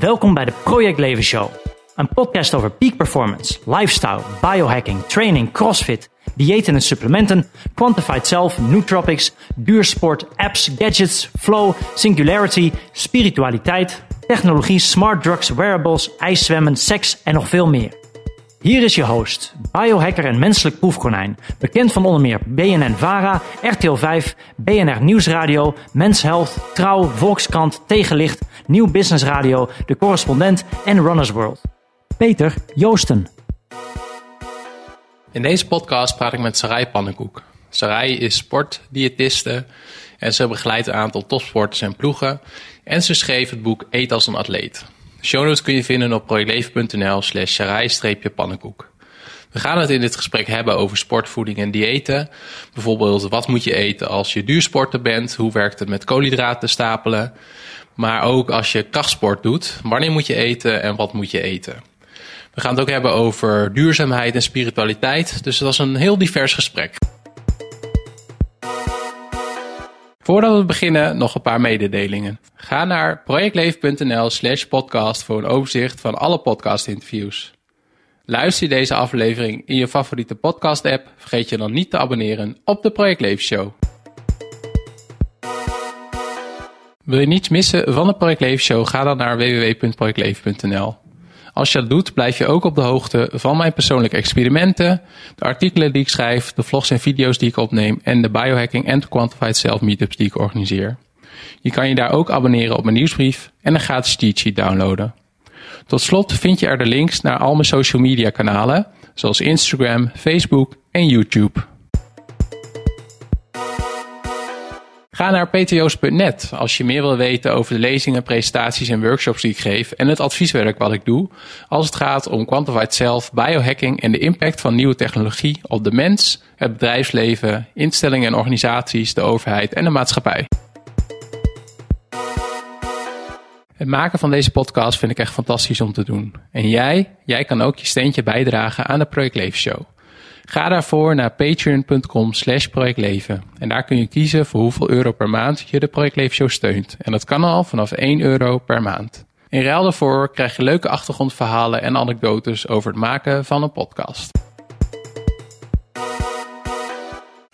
Welkom bij de Project Leven Show. Een podcast over peak performance, lifestyle, biohacking, training, crossfit, diëten en supplementen, quantified self, nootropics, duursport, apps, gadgets, flow, singularity, spiritualiteit, technologie, smart drugs, wearables, ijszwemmen, seks en nog veel meer. Hier is je host, biohacker en menselijk proefkonijn. Bekend van onder meer BNN-VARA, RTL 5, BNR Nieuwsradio, Mens Health, Trouw, Volkskrant, Tegenlicht, Nieuw Business Radio, De Correspondent en Runners World. Peter Joosten. In deze podcast praat ik met Sarai Pannenkoek. Sarai is sportdiëtiste en ze begeleidt een aantal topsporters en ploegen. En ze schreef het boek Eet als een atleet. Show kun je vinden op projectleven.nl slash sarai-pannenkoek. We gaan het in dit gesprek hebben over sportvoeding en diëten. Bijvoorbeeld, wat moet je eten als je duursporter bent? Hoe werkt het met koolhydraten stapelen? Maar ook als je krachtsport doet, wanneer moet je eten en wat moet je eten? We gaan het ook hebben over duurzaamheid en spiritualiteit. Dus dat is een heel divers gesprek. Voordat we beginnen, nog een paar mededelingen. Ga naar projectleven.nl slash podcast voor een overzicht van alle podcastinterviews. Luister je deze aflevering in je favoriete podcast app, vergeet je dan niet te abonneren op de Project Show. Wil je niets missen van de Project Show, ga dan naar www.projectleven.nl. Als je dat doet, blijf je ook op de hoogte van mijn persoonlijke experimenten, de artikelen die ik schrijf, de vlogs en video's die ik opneem en de biohacking en quantified self meetups die ik organiseer. Je kan je daar ook abonneren op mijn nieuwsbrief en een gratis cheat sheet downloaden. Tot slot vind je er de links naar al mijn social media kanalen, zoals Instagram, Facebook en YouTube. Ga naar pto's.net als je meer wil weten over de lezingen, presentaties en workshops die ik geef en het advieswerk wat ik doe als het gaat om quantified self, biohacking en de impact van nieuwe technologie op de mens, het bedrijfsleven, instellingen en organisaties, de overheid en de maatschappij. Het maken van deze podcast vind ik echt fantastisch om te doen. En jij, jij kan ook je steentje bijdragen aan de Project. Ga daarvoor naar patreon.com slash projectleven. En daar kun je kiezen voor hoeveel euro per maand je de Project Show steunt. En dat kan al vanaf 1 euro per maand. In ruil daarvoor krijg je leuke achtergrondverhalen en anekdotes over het maken van een podcast.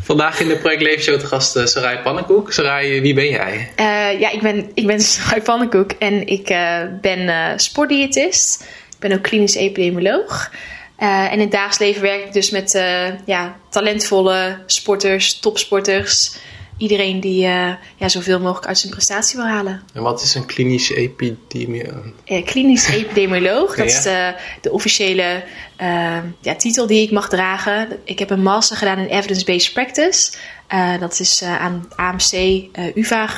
Vandaag in de Project Show te gast uh, Sarai Pannenkoek. Sarai, wie ben jij? Uh, ja, ik ben, ik ben Sarai Pannenkoek en ik uh, ben sportdiëtist. Ik ben ook klinisch epidemioloog. En in het dagelijks leven werk ik dus met ja, talentvolle sporters, topsporters iedereen die uh, ja, zoveel mogelijk uit zijn prestatie wil halen. En wat is een klinisch epidemioloog? Klinisch epidemioloog, dat is de, de officiële ja, titel die ik mag dragen. Ik heb een master gedaan in Evidence-Based Practice. dat is aan AMC, UvA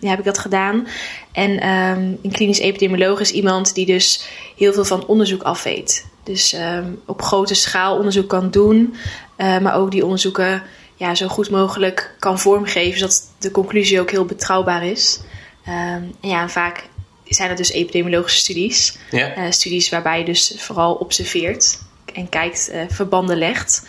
heb ik dat gedaan. En um, een klinisch epidemioloog is iemand die dus heel veel van onderzoek af weet. Dus um, op grote schaal onderzoek kan doen, maar ook die onderzoeken ja, zo goed mogelijk kan vormgeven, zodat de conclusie ook heel betrouwbaar is. Um, en ja, vaak zijn het dus epidemiologische studies. Ja. Uh, studies waarbij je dus vooral observeert en kijkt, uh, verbanden legt.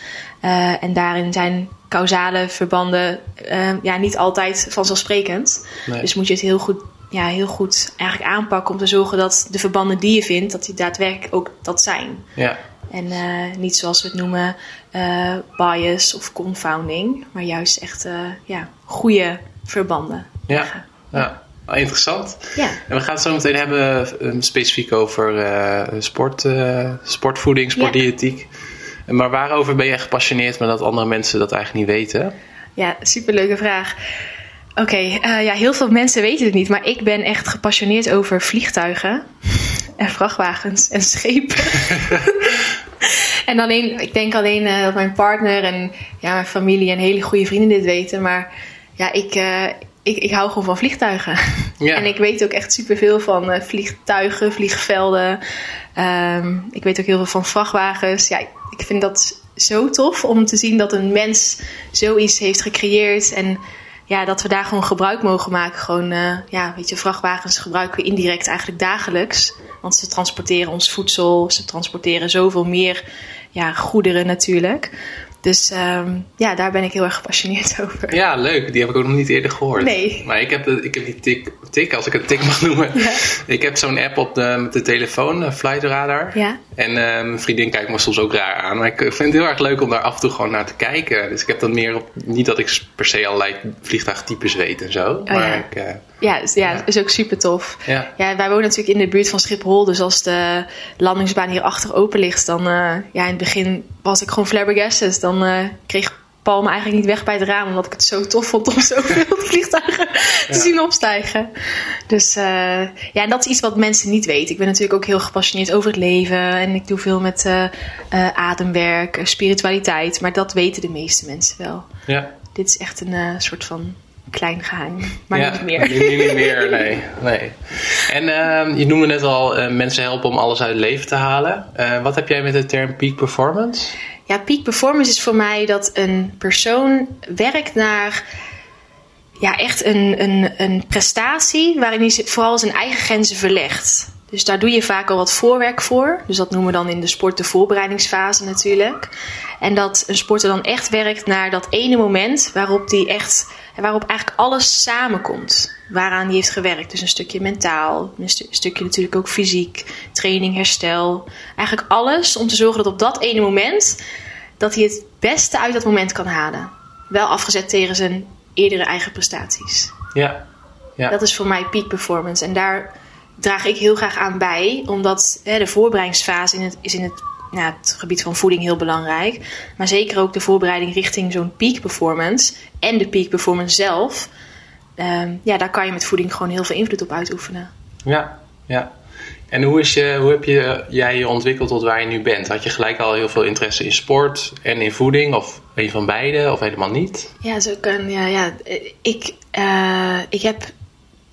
En daarin zijn causale verbanden ehm, ja, niet altijd vanzelfsprekend. Nee. Dus moet je het heel goed, ja, heel goed eigenlijk aanpakken om te zorgen dat de verbanden die je vindt, dat die daadwerkelijk ook dat zijn. Ja. En uh, niet zoals we het noemen uh, bias of confounding, maar juist echt uh, ja, goede verbanden. Ja, ja. Oh, interessant. Ja. En we gaan het zo meteen hebben specifiek over sport, sportvoeding, sportdiëtiek. Ja. Maar waarover ben je gepassioneerd, maar dat andere mensen dat eigenlijk niet weten? Ja, superleuke vraag. Oké, okay, uh, ja, heel veel mensen weten het niet, maar ik ben echt gepassioneerd over vliegtuigen en vrachtwagens en schepen. en alleen, ik denk alleen uh, dat mijn partner en ja, mijn familie en hele goede vrienden dit weten, maar ja, ik, uh, ik, ik hou gewoon van vliegtuigen. Ja. en ik weet ook echt superveel van vliegtuigen, vliegvelden. Um, ik weet ook heel veel van vrachtwagens. Ja, ik vind dat zo tof om te zien dat een mens zoiets heeft gecreëerd en ja, dat we daar gewoon gebruik mogen maken. Gewoon, uh, ja, weet je, vrachtwagens gebruiken we indirect eigenlijk dagelijks. Want ze transporteren ons voedsel, ze transporteren zoveel meer ja, goederen natuurlijk. Dus ehm, ja, daar ben ik heel erg gepassioneerd over. Ja, leuk. Die heb ik ook nog niet eerder gehoord. Nee. Maar ik heb, de, ik heb die tik, tik, als ik het tik mag noemen. Ja. Ik heb zo'n app op de, met de telefoon, Flight Radar. Ja. En uh, mijn vriendin kijkt me soms ook raar aan. Maar ik vind het heel erg leuk om daar af en toe gewoon naar te kijken. Dus ik heb dan meer op... Niet dat ik per se allerlei vliegtuigtypes weet en zo. Oh, maar ja. ik... Uh, ja, is, ja, is ook super tof. Ja. ja, wij wonen natuurlijk in de buurt van Schiphol. Dus als de landingsbaan hierachter open ligt, dan... Uh, ja, in het begin was ik gewoon flabbergasted. Dan uh, kreeg Paul me eigenlijk niet weg bij het raam. Omdat ik het zo tof vond om zoveel vliegtuigen te zien opstijgen. Dus uh, ja, en dat is iets wat mensen niet weten. Ik ben natuurlijk ook heel gepassioneerd over het leven. En ik doe veel met ademwerk, spiritualiteit. Maar dat weten de meeste mensen wel. Ja. Dit is echt een soort van klein geheim. Maar ja, niet meer. Nu niet meer, nee. nee. En uh, je noemde net al uh, mensen helpen om alles uit het leven te halen. Uh, wat heb jij met de term peak performance? Ja, peak performance is voor mij dat een persoon werkt naar ja, echt een, een, een prestatie waarin hij vooral zijn eigen grenzen verlegt. Dus daar doe je vaak al wat voorwerk voor. Dus dat noemen we dan in de sport de voorbereidingsfase natuurlijk. En dat een sporter dan echt werkt naar dat ene moment waarop die echt, waarop eigenlijk alles samenkomt. Waaraan hij heeft gewerkt. Dus een stukje mentaal, een stu stukje natuurlijk ook fysiek, training, herstel. Eigenlijk alles om te zorgen dat op dat ene moment dat hij het beste uit dat moment kan halen. Wel afgezet tegen zijn eerdere eigen prestaties. Ja. ja. Dat is voor mij peak performance. En daar draag ik heel graag aan bij, omdat hè, de voorbereidingsfase in het, is in het, nou, het gebied van voeding heel belangrijk. Maar zeker ook de voorbereiding richting zo'n peak performance en de peak performance zelf. Um, ja, daar kan je met voeding gewoon heel veel invloed op uitoefenen. Ja, ja. En hoe, is je, hoe heb je, jij je ontwikkeld tot waar je nu bent? Had je gelijk al heel veel interesse in sport en in voeding? Of een van beide? Of helemaal niet? Ja, zo kan, ja, ja. Ik, uh, ik heb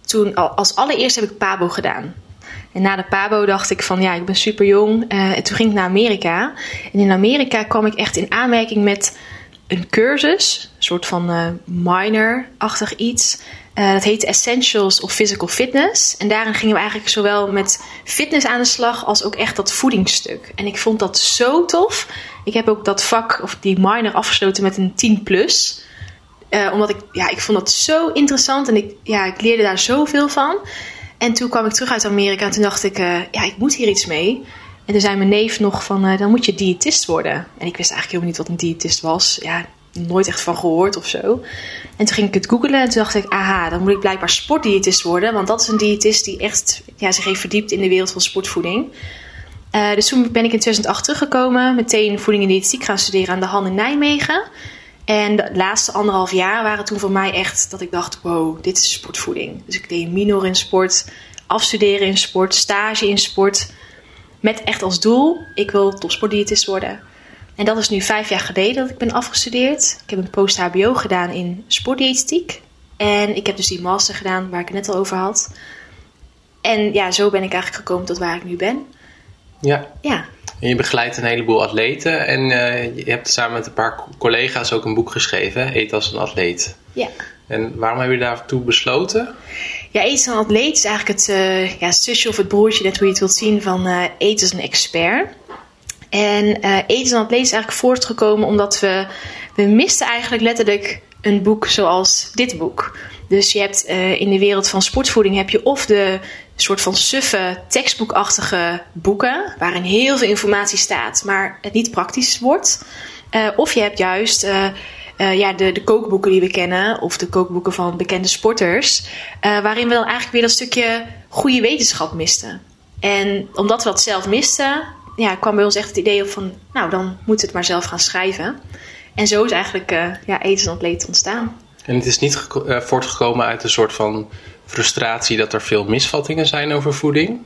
toen als allereerst heb ik Pabo gedaan. En na de Pabo dacht ik van ja, ik ben super jong. Uh, en toen ging ik naar Amerika. En in Amerika kwam ik echt in aanmerking met een cursus, een soort van uh, minor-achtig iets. Uh, dat heet Essentials of Physical Fitness. En daarin gingen we eigenlijk zowel met fitness aan de slag als ook echt dat voedingsstuk. En ik vond dat zo tof. Ik heb ook dat vak of die minor afgesloten met een 10 plus. Uh, omdat ik, ja, ik vond dat zo interessant en ik, ja, ik leerde daar zoveel van. En toen kwam ik terug uit Amerika en toen dacht ik, uh, ja, ik moet hier iets mee. En toen zei mijn neef nog van, uh, dan moet je diëtist worden. En ik wist eigenlijk helemaal niet wat een diëtist was. Ja, nooit echt van gehoord of zo. En toen ging ik het googlen en toen dacht ik, aha, dan moet ik blijkbaar sportdiëtist worden. Want dat is een diëtist die echt ja, zich heeft verdiept in de wereld van sportvoeding. Dus toen ben ik in 2008 teruggekomen, meteen voeding en diëtiek gaan studeren aan de Han in Nijmegen. En de laatste anderhalf jaar waren toen voor mij echt dat ik dacht: wow, dit is sportvoeding. Dus ik deed minor in sport, afstuderen in sport, stage in sport. Met echt als doel: ik wil topsportdiëtist worden. En dat is nu vijf jaar geleden dat ik ben afgestudeerd. Ik heb een post-HBO gedaan in sportdiëtiek. En ik heb dus die master gedaan waar ik het net al over had. En ja, zo ben ik eigenlijk gekomen tot waar ik nu ben. Ja. Ja. En je begeleidt een heleboel atleten en uh, je hebt samen met een paar collega's ook een boek geschreven, Eet als een atleet. Ja. En waarom heb je daartoe besloten? Ja, Eet als een atleet is eigenlijk het, uh, ja, zusje of het broertje, net hoe je het wilt zien, van uh, Eet als een expert. En uh, Eet als een atleet is eigenlijk voortgekomen omdat we, we misten eigenlijk letterlijk een boek zoals dit boek. Dus je hebt uh, in de wereld van sportvoeding heb je of de soort van suffe tekstboekachtige boeken waarin heel veel informatie staat, maar het niet praktisch wordt. Uh, of je hebt juist uh, ja, de, de kookboeken die we kennen, of de kookboeken van bekende sporters, waarin we dan eigenlijk weer dat stukje goede wetenschap misten. En omdat we dat zelf misten, ja, kwam bij ons echt het idee op van, nou dan moet het maar zelf gaan schrijven. En zo is eigenlijk ja, Eten en Atleet ontstaan. En het is niet voortgekomen uit een soort van frustratie dat er veel misvattingen zijn over voeding?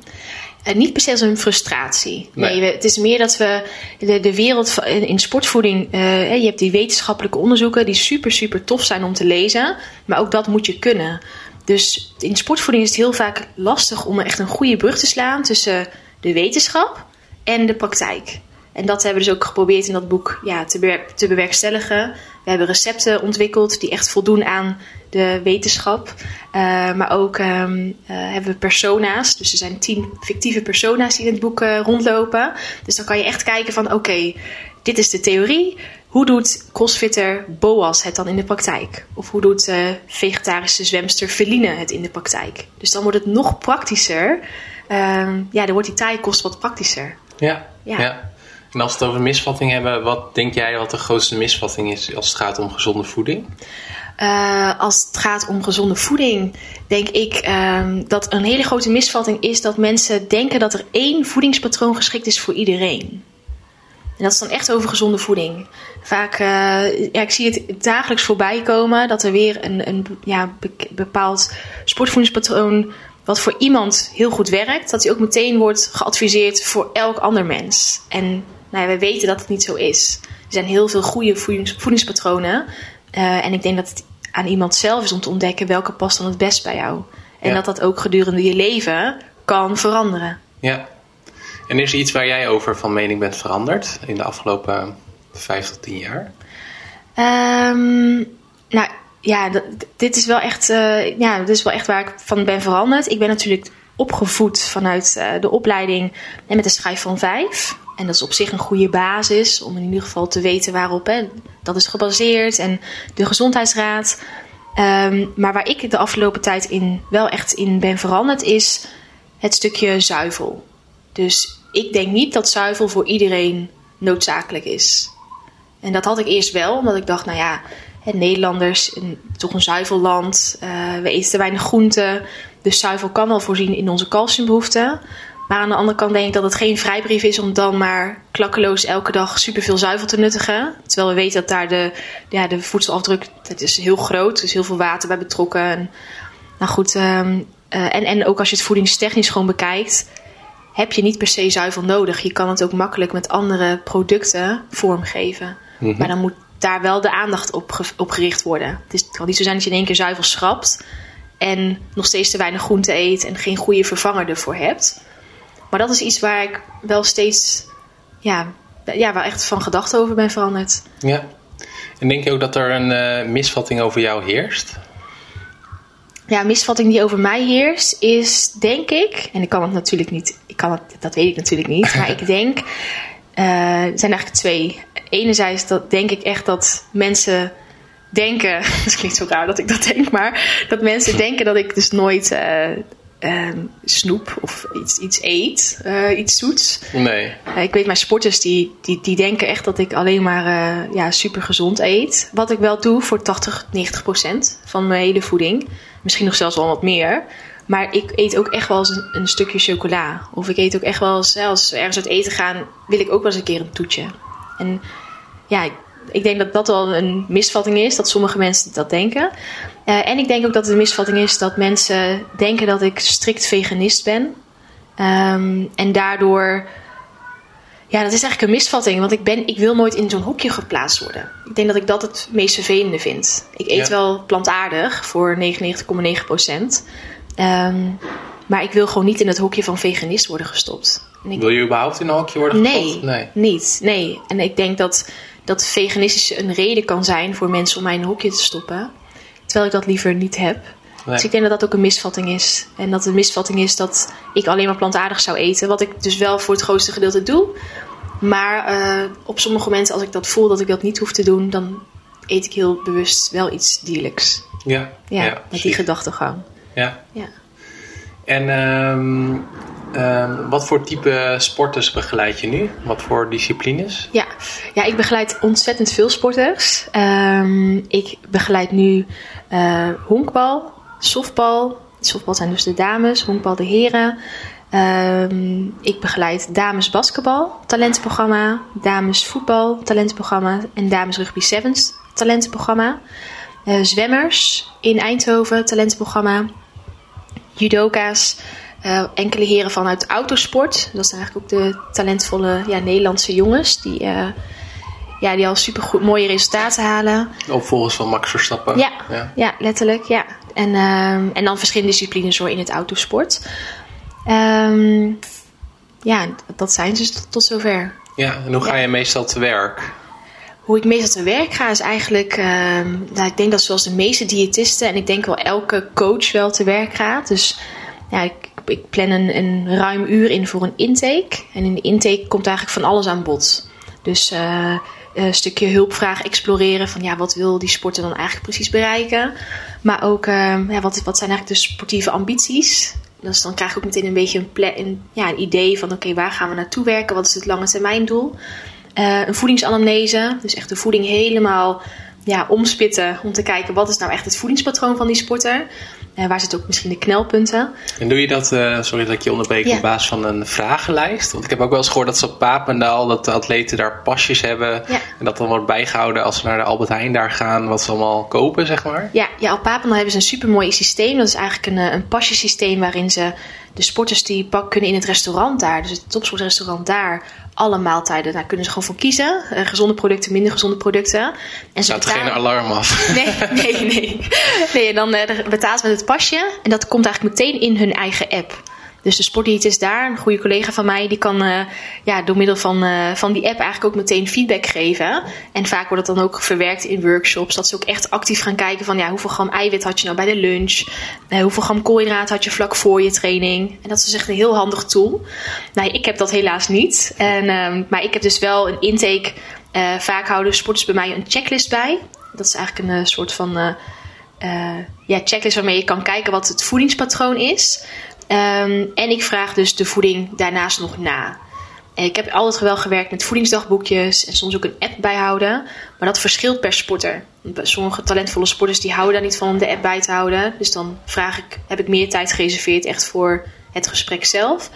Uh, niet per se als een frustratie. Nee, het is meer dat we de, de wereld van, in sportvoeding. Uh, je hebt die wetenschappelijke onderzoeken die super, super tof zijn om te lezen. Maar ook dat moet je kunnen. Dus in sportvoeding is het heel vaak lastig om echt een goede brug te slaan tussen de wetenschap en de praktijk. En dat hebben we dus ook geprobeerd in dat boek ja, te, bewer te bewerkstelligen. We hebben recepten ontwikkeld die echt voldoen aan de wetenschap. Uh, maar ook um, uh, hebben we persona's. Dus er zijn tien fictieve persona's die in het boek uh, rondlopen. Dus dan kan je echt kijken van oké, okay, dit is de theorie. Hoe doet crossfitter Boas het dan in de praktijk? Of hoe doet vegetarische zwemster Feline het in de praktijk? Dus dan wordt het nog praktischer. Ehm, ja, dan wordt die taaienkost wat praktischer. Ja, Ja. ja. En als we het over misvatting hebben, wat denk jij wat de grootste misvatting is als het gaat om gezonde voeding? Eh, als het gaat om gezonde voeding, denk ik ehm, dat een hele grote misvatting is dat mensen denken dat er één voedingspatroon geschikt is voor iedereen. En dat is dan echt over gezonde voeding. Vaak, eh, ja, ik zie het dagelijks voorbij komen dat er weer een, een ja, be- bepaald sportvoedingspatroon wat voor iemand heel goed werkt, dat die ook meteen wordt geadviseerd voor elk ander mens. En nou ja, wij weten dat het niet zo is. Er zijn heel veel goede voedings- voedingspatronen. eh, en ik denk dat het aan iemand zelf is om te ontdekken welke past dan het best bij jou. En Ja. dat dat ook gedurende je leven kan veranderen. Ja. En is er iets waar jij over van mening bent veranderd in de afgelopen vijf tot tien jaar? Ehm, nou ja, dit is wel echt, eh, ja, dit is wel echt waar ik van ben veranderd. Ik ben natuurlijk opgevoed vanuit eh, de opleiding en met de schrijf van vijf. En dat is op zich een goede basis om in ieder geval te weten waarop dat is gebaseerd. En de gezondheidsraad. Ehm, maar waar ik de afgelopen tijd in wel echt in ben veranderd is het stukje zuivel. Dus ik denk niet dat zuivel voor iedereen noodzakelijk is. En dat had ik eerst wel, omdat ik dacht, nou ja, Nederlanders, een, toch een zuivelland. eh, we eten te weinig groenten. Dus zuivel kan wel voorzien in onze calciumbehoeften. Maar aan de andere kant denk ik dat het geen vrijbrief is om dan maar klakkeloos elke dag superveel zuivel te nuttigen. Terwijl we weten dat daar de, ja, de voedselafdruk dat is heel groot. Er is heel veel water bij betrokken. En, nou goed, ehm, eh, en, en ook als je het voedingstechnisch gewoon bekijkt, heb je niet per se zuivel nodig. Je kan het ook makkelijk met andere producten vormgeven. Maar dan moet daar wel de aandacht op, op gericht worden. Het, is, het kan niet zo zijn dat je in één keer zuivel schrapt en nog steeds te weinig groente eet en geen goede vervanger ervoor hebt. Maar dat is iets waar ik wel steeds, ja, ja wel echt van gedachten over ben veranderd. Ja. En denk je ook dat er een eh, misvatting over jou heerst? Ja, een misvatting die over mij heerst is, denk ik, en ik kan het natuurlijk niet, ik kan het, dat weet ik natuurlijk niet, maar ik denk, eh, er zijn eigenlijk twee. Enerzijds dat denk ik echt dat mensen denken, het klinkt zo raar dat ik dat denk, maar dat mensen denken dat ik dus nooit eh, ehm, snoep of iets, iets eet, eh, iets zoets. Nee. Eh, ik weet, mijn sporters die, die, die denken echt dat ik alleen maar eh, ja, super gezond eet. Wat ik wel doe voor 80, 90 procent van mijn hele voeding. Misschien nog zelfs wel wat meer. Maar ik eet ook echt wel eens een, een stukje chocola. Of ik eet ook echt wel eens, als we ergens uit eten gaan, wil ik ook wel eens een keer een toetje. En ja, ik- denk dat dat wel een misvatting is, dat sommige mensen dat denken. Eh, en ik denk ook dat het een misvatting is dat mensen denken dat ik strikt veganist ben. Ehm, en daardoor ja, dat is eigenlijk een misvatting, want ik, ben, ik wil nooit in zo'n hokje geplaatst worden. Ik denk dat ik dat het meest vervelende vind. Ik eet Ja. wel plantaardig voor 99,9 procent. Ehm, maar ik wil gewoon niet in het hokje van veganist worden gestopt. En ik, Wil je überhaupt in een hokje worden nee, gestopt? Nee. niet. Nee. En ik denk dat, dat veganistisch een reden kan zijn voor mensen om mij in een hokje te stoppen. Terwijl ik dat liever niet heb. Nee. Dus ik denk dat dat ook een misvatting is. En dat een misvatting is dat ik alleen maar plantaardig zou eten. Wat ik dus wel voor het grootste gedeelte doe. Maar eh, op sommige momenten, als ik dat voel dat ik dat niet hoef te doen, dan eet ik heel bewust wel iets dierlijks. Ja, Ja, met die gedachtegang. Ja. Ja. En ehm, ehm, wat voor type sporters begeleid je nu? Wat voor disciplines? Ja. ja, ik begeleid ontzettend veel sporters. Ehm, ik begeleid nu eh, honkbal, softbal. Softbal zijn dus de dames, honkbal de heren. Ehm, ik begeleid dames basketbal, talentenprogramma, dames voetbal, talentenprogramma en dames rugby sevens, talentenprogramma. Eh, zwemmers in Eindhoven, talentenprogramma. Judoka's, eh, enkele heren vanuit autosport. Dat zijn eigenlijk ook de talentvolle ja, Nederlandse jongens die, eh, ja, die al super goed, mooie resultaten halen. Opvolgers van Max Verstappen. Ja, ja. ja. letterlijk. Ja. En, ehm, en dan verschillende disciplines hoor in het autosport. Ehm, ja, dat zijn ze tot, tot zover. Ja, en hoe ga je meestal te werk? Hoe ik meestal te werk ga is eigenlijk, ehm, nou, ik denk dat zoals de meeste diëtisten en ik denk wel elke coach wel te werk gaat. Dus ja, ik, ik plan een, ruim uur in voor een intake. En in de intake komt eigenlijk van alles aan bod. Dus uh, een stukje hulpvraag exploreren van ja, wat wil die sporter dan eigenlijk precies bereiken. Maar ook uh, ja, wat, wat zijn eigenlijk de sportieve ambities. Dus dan krijg ik ook meteen een beetje een, ja, een idee van oké, waar gaan we naartoe werken? Wat is het lange termijn doel? Uh, een voedingsanamnese, dus echt de voeding helemaal ja, omspitten om te kijken wat is nou echt het voedingspatroon van die sporter. Uh, waar zitten ook misschien de knelpunten? En doe je dat, uh, sorry dat ik je onderbreek, op basis van een vragenlijst? Want ik heb ook wel eens gehoord dat ze op Papendaal, dat de atleten daar pasjes hebben. Ja. En dat dan wordt bijgehouden als ze naar de Albert Heijn daar gaan, wat ze allemaal kopen, zeg maar. Ja, ja op Papendaal hebben ze een supermooi systeem. Dat is eigenlijk een, eh, een pasjesysteem waarin ze de sporters die pak kunnen in het restaurant daar, dus het topsportrestaurant daar, alle maaltijden. Daar kunnen ze gewoon voor kiezen. Uh, gezonde producten, minder gezonde producten. En ze betalen... geen alarm af. Nee, nee, nee. nee en dan uh, betalen ze met het pasje. En dat komt eigenlijk meteen in hun eigen app. Dus de sportdiëtist daar, een goede collega van mij, die kan uh, ja, door middel van, uh, van die app eigenlijk ook meteen feedback geven. En vaak wordt het dan ook verwerkt in workshops. Dat ze ook echt actief gaan kijken van ja, hoeveel gram eiwit had je nou bij de lunch? Uh, hoeveel gram koolhydraat had je vlak voor je training? En dat is echt een heel handig tool. Nou, ik heb dat helaas niet. En, um, maar ik heb dus wel een intake. vaak houden sporters bij mij een checklist bij. Dat is eigenlijk een soort van ja, checklist waarmee je kan kijken wat het voedingspatroon is. Um, en ik vraag dus de voeding daarnaast nog na. Ik heb altijd wel gewerkt met voedingsdagboekjes en soms ook een app bijhouden. Maar dat verschilt per sporter. Sommige talentvolle sporters die houden daar niet van om de app bij te houden. Dus dan vraag ik, heb ik meer tijd gereserveerd echt voor het gesprek zelf.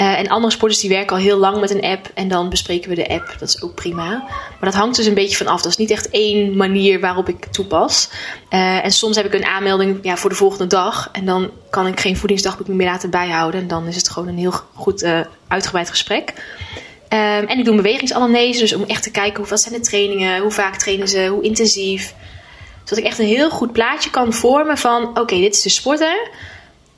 Uh, en andere sporters die werken al heel lang met een app en dan bespreken we de app. Dat is ook prima. Maar dat hangt dus een beetje van af. Dat is niet echt één manier waarop ik toepas. Uh, en soms heb ik een aanmelding ja, voor de volgende dag. En dan kan ik geen voedingsdagboek meer laten bijhouden. En dan is het gewoon een heel goed uh, uitgebreid gesprek. Um, en ik doe een bewegingsanamnese. Dus om echt te kijken hoe, wat zijn de trainingen, hoe vaak trainen ze, hoe intensief. Zodat ik echt een heel goed plaatje kan vormen van oké, dit is de sporter.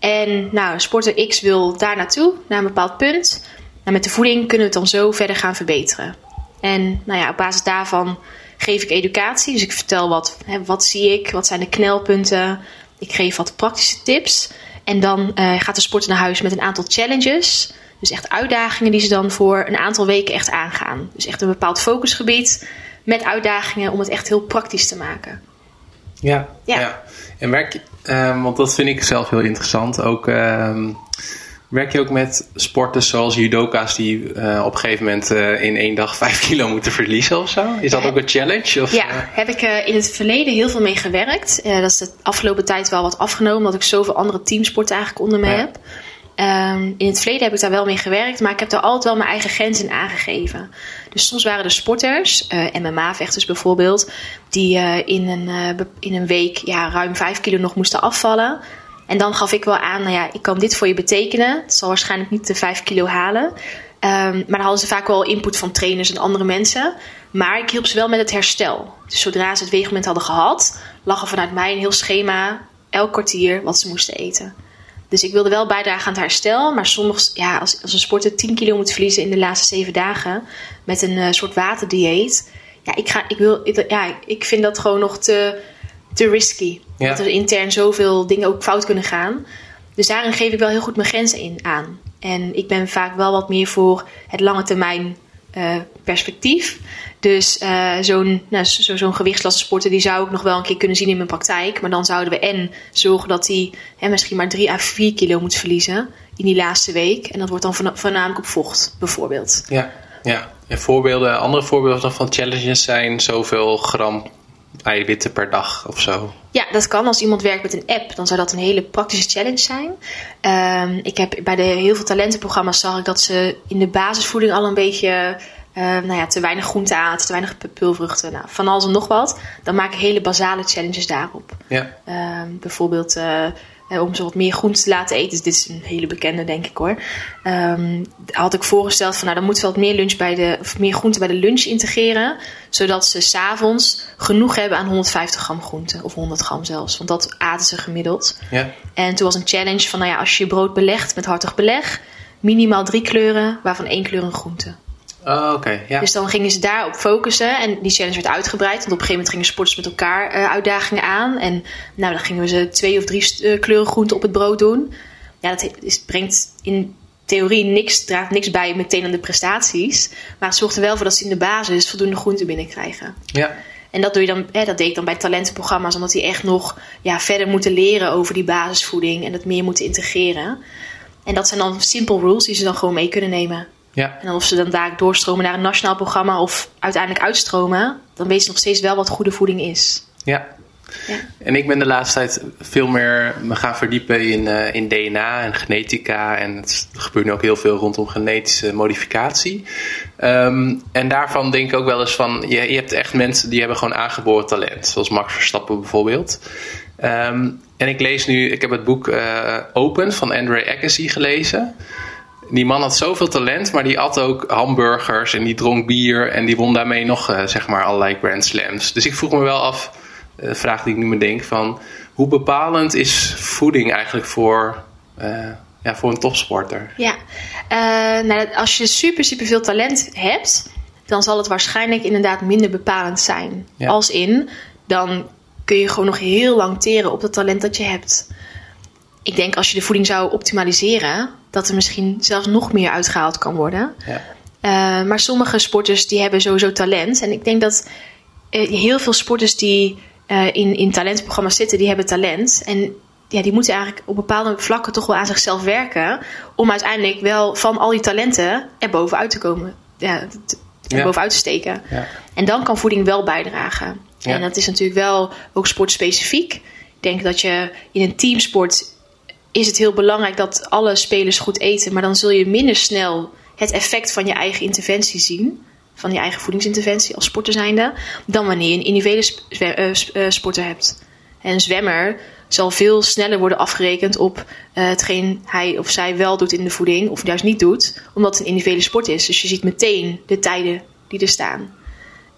En nou, sporter X wil daar naartoe, naar een bepaald punt. Nou, met de voeding kunnen we het dan zo verder gaan verbeteren. En nou ja, op basis daarvan geef ik educatie. Dus ik vertel wat, hè, wat zie ik, wat zijn de knelpunten. Ik geef wat praktische tips. En dan uh, gaat de sporter naar huis met een aantal challenges. Dus echt uitdagingen die ze dan voor een aantal weken echt aangaan. Dus echt een bepaald focusgebied met uitdagingen om het echt heel praktisch te maken. Ja, ja. ja. En merk, um, want dat vind ik zelf heel interessant. Ook um, werk je ook met sporters zoals judoka's die uh, op een gegeven moment uh, in één dag vijf kilo moeten verliezen of zo? Is dat ook een challenge? Of, ja, uh... heb ik in het verleden heel veel mee gewerkt. dat is de afgelopen tijd wel wat afgenomen, omdat ik zoveel andere teamsporten eigenlijk onder me ja. heb. Um, in het verleden heb ik daar wel mee gewerkt, maar ik heb daar altijd wel mijn eigen grens in aangegeven. Dus soms waren er sporters, uh, MMA-vechters bijvoorbeeld, die uh, in, een, uh, in een week ja, ruim 5 kilo nog moesten afvallen. En dan gaf ik wel aan, nou ja, ik kan dit voor je betekenen. Het zal waarschijnlijk niet de 5 kilo halen. Um, maar dan hadden ze vaak wel input van trainers en andere mensen. Maar ik hielp ze wel met het herstel. Dus zodra ze het weegmoment hadden gehad, lag er vanuit mij een heel schema, elk kwartier, wat ze moesten eten. Dus ik wilde wel bijdragen aan het herstel. Maar soms, ja, als, als een sporter 10 kilo moet verliezen in de laatste 7 dagen. met een uh, soort waterdieet. Ja, ik, ga, ik, wil, ik, ja, ik vind dat gewoon nog te, te risky. Ja. Dat er intern zoveel dingen ook fout kunnen gaan. Dus daarin geef ik wel heel goed mijn grenzen in aan. En ik ben vaak wel wat meer voor het lange termijn uh, perspectief. Dus uh, zo'n nou, zo, zo'n sporter die zou ik nog wel een keer kunnen zien in mijn praktijk. Maar dan zouden we en zorgen dat hij misschien maar 3 à 4 kilo moet verliezen in die laatste week. En dat wordt dan voornamelijk op vocht, bijvoorbeeld. Ja, ja. En voorbeelden, andere voorbeelden van challenges zijn zoveel gram eiwitten per dag of zo? Ja, dat kan. Als iemand werkt met een app, dan zou dat een hele praktische challenge zijn. Um, ik heb bij de heel veel talentenprogramma's zag ik dat ze in de basisvoeding al een beetje uh, nou ja, te weinig groente aten, te weinig pulvruchten, nou, van alles en nog wat. Dan maak ik hele basale challenges daarop. Ja. Uh, bijvoorbeeld uh, om ze wat meer groente te laten eten. Dus dit is een hele bekende, denk ik hoor. Um, had ik voorgesteld van nou, dan moeten we wat meer, lunch bij de, of meer groente bij de lunch integreren. Zodat ze s'avonds genoeg hebben aan 150 gram groente. Of 100 gram zelfs. Want dat aten ze gemiddeld. Ja. En toen was een challenge van nou ja, als je je brood belegt met hartig beleg. Minimaal drie kleuren, waarvan één kleur een groente. Oh, oké. ja. Dus dan gingen ze daarop focussen. En die challenge werd uitgebreid. Want op een gegeven moment gingen sporters met elkaar uh, uitdagingen aan. En nou, dan gingen we ze twee of drie uh, kleuren groenten op het brood doen. Ja, dat is, brengt in theorie niks, draagt niks bij meteen aan de prestaties. Maar het zorgt er wel voor dat ze in de basis voldoende groente binnenkrijgen. Ja. En dat, doe je dan, hè, dat deed ik dan bij talentenprogramma's, omdat die echt nog ja, verder moeten leren over die basisvoeding en dat meer moeten integreren. En dat zijn dan simple rules die ze dan gewoon mee kunnen nemen. Ja. En of ze dan daar doorstromen naar een nationaal programma of uiteindelijk uitstromen, dan weten ze nog steeds wel wat goede voeding is. Ja. Ja. En ik ben de laatste tijd veel meer me gaan verdiepen in, eh, in DNA en genetica. En het er gebeurt nu ook heel veel rondom genetische modificatie. Ehm, en daarvan denk ik ook wel eens van, je, je hebt echt mensen die hebben gewoon aangeboren talent. Zoals Max Verstappen bijvoorbeeld. Ehm, en ik lees nu, ik heb het boek eh, Open van Andre Agassi gelezen. Die man had zoveel talent, maar die at ook hamburgers en die dronk bier. En die won daarmee nog, eh, zeg maar, allerlei Grand Slams. Dus ik vroeg me wel af, de eh, vraag die ik nu me denk, van hoe bepalend is voeding eigenlijk voor, eh, ja, voor een topsporter? Ja, nou, als je super, super veel talent hebt, dan zal het waarschijnlijk inderdaad minder bepalend zijn. Ja. Als in, dan kun je gewoon nog heel lang teren op het talent dat je hebt. Ik denk als je de voeding zou optimaliseren, dat er misschien zelfs nog meer uitgehaald kan worden. Ja. Eh, maar sommige sporters die hebben sowieso talent. En ik denk dat eh, heel veel sporters die eh, in, in talentprogramma's zitten, die hebben talent. En ja, die moeten eigenlijk op bepaalde vlakken toch wel aan zichzelf werken. Om uiteindelijk wel van al die talenten er bovenuit te komen. Ja, er Ja. bovenuit te steken. Ja. En dan kan voeding wel bijdragen. Ja. En dat is natuurlijk wel ook sportspecifiek. Ik denk dat je in een teamsport is het heel belangrijk dat alle spelers goed eten. Maar dan zul je minder snel het effect van je eigen interventie zien. Van je eigen voedingsinterventie als sporter zijnde. Dan wanneer je een individuele sp- eh, eh, sporter hebt. En een zwemmer zal veel sneller worden afgerekend op eh, hetgeen hij of zij wel doet in de voeding. Of juist niet doet. Omdat het een individuele sport is. Dus je ziet meteen de tijden die er staan.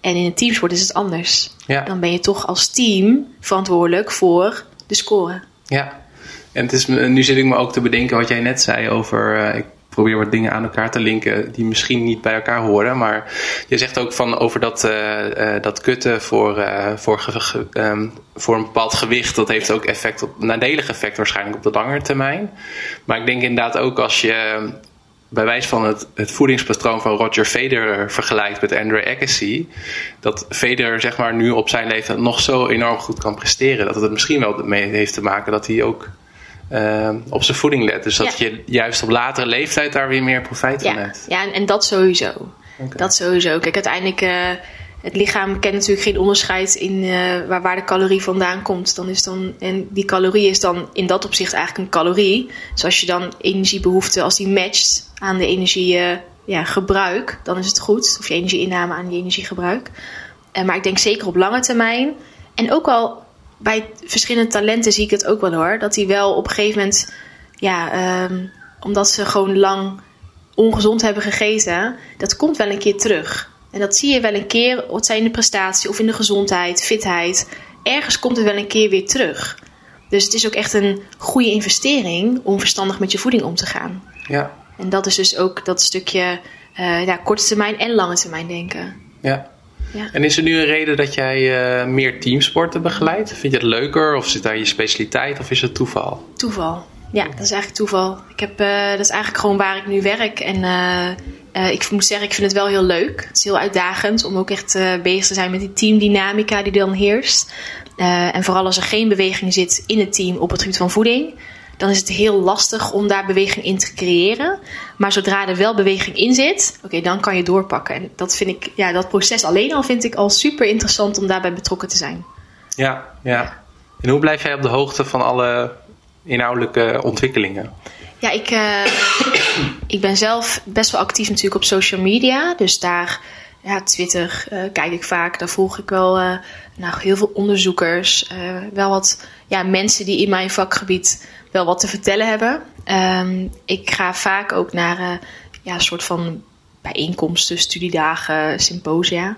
En in een teamsport is het anders. Ja. Dan ben je toch als team verantwoordelijk voor de score. Ja, en het is, nu zit ik me ook te bedenken wat jij net zei over. eh, ik probeer wat dingen aan elkaar te linken die misschien niet bij elkaar horen. Maar je zegt ook van over dat, eh, dat kutten voor, voor, ehm, voor een bepaald gewicht. Dat heeft ook effect op, nadelig effect waarschijnlijk op de langere termijn. Maar ik denk inderdaad ook als je bij wijze van het, het voedingspatroon van Roger Federer vergelijkt met Andre Agassi, dat Federer zeg maar nu op zijn leeftijd nog zo enorm goed kan presteren, dat het misschien wel mee heeft te maken dat hij ook eh, op zijn voeding let. Dus dat Ja. je juist op latere leeftijd daar weer meer profijt van Ja, hebt. ja en, en dat sowieso. Dat sowieso. Kijk, uiteindelijk, eh, het lichaam kent natuurlijk geen onderscheid in eh, waar, waar de calorie vandaan komt. Dan is dan, en die calorie is dan in dat opzicht eigenlijk een calorie. Dus als je dan energiebehoefte, als die matcht aan de energiegebruik, ja, gebruik, dan is het goed. Of je energieinname aan die energiegebruik. Maar ik denk zeker op lange termijn. En ook al bij verschillende talenten zie ik het ook wel hoor. Dat die wel op een gegeven moment, ja, ehm, omdat ze gewoon lang ongezond hebben gegeten, dat komt wel een keer terug. En dat zie je wel een keer, wat zij in de prestatie of in de gezondheid, fitheid. Ergens komt het wel een keer weer terug. Dus het is ook echt een goede investering om verstandig met je voeding om te gaan. Ja, En dat is dus ook dat stukje eh, ja, korte termijn en lange termijn denken. ja. Ja. En is er nu een reden dat jij eh, meer teamsporten begeleidt? Vind je het leuker of zit daar je specialiteit of is het toeval? Toeval. Ja, dat is eigenlijk toeval. Ik heb, eh, dat is eigenlijk gewoon waar ik nu werk. En eh, ik moet zeggen, ik vind het wel heel leuk. Het is heel uitdagend om ook echt bezig te zijn met die teamdynamica die dan heerst. En vooral als er geen beweging zit in het team op het gebied van voeding, dan is het heel lastig om daar beweging in te creëren. Maar zodra er wel beweging in zit, oké, dan kan je doorpakken. En dat vind ik, ja, dat proces alleen al vind ik al super interessant om daarbij betrokken te zijn. Ja, ja. En hoe blijf jij op de hoogte van alle inhoudelijke ontwikkelingen? Ja, ik, eh, ik ben zelf best wel actief natuurlijk op social media. Dus daar, ja, Twitter eh, kijk ik vaak. Daar volg ik wel eh, nou, heel veel onderzoekers. eh, wel wat ja, mensen die in mijn vakgebied wel wat te vertellen hebben. Ehm, ik ga vaak ook naar eh, ja, een soort van bijeenkomsten, studiedagen, symposia.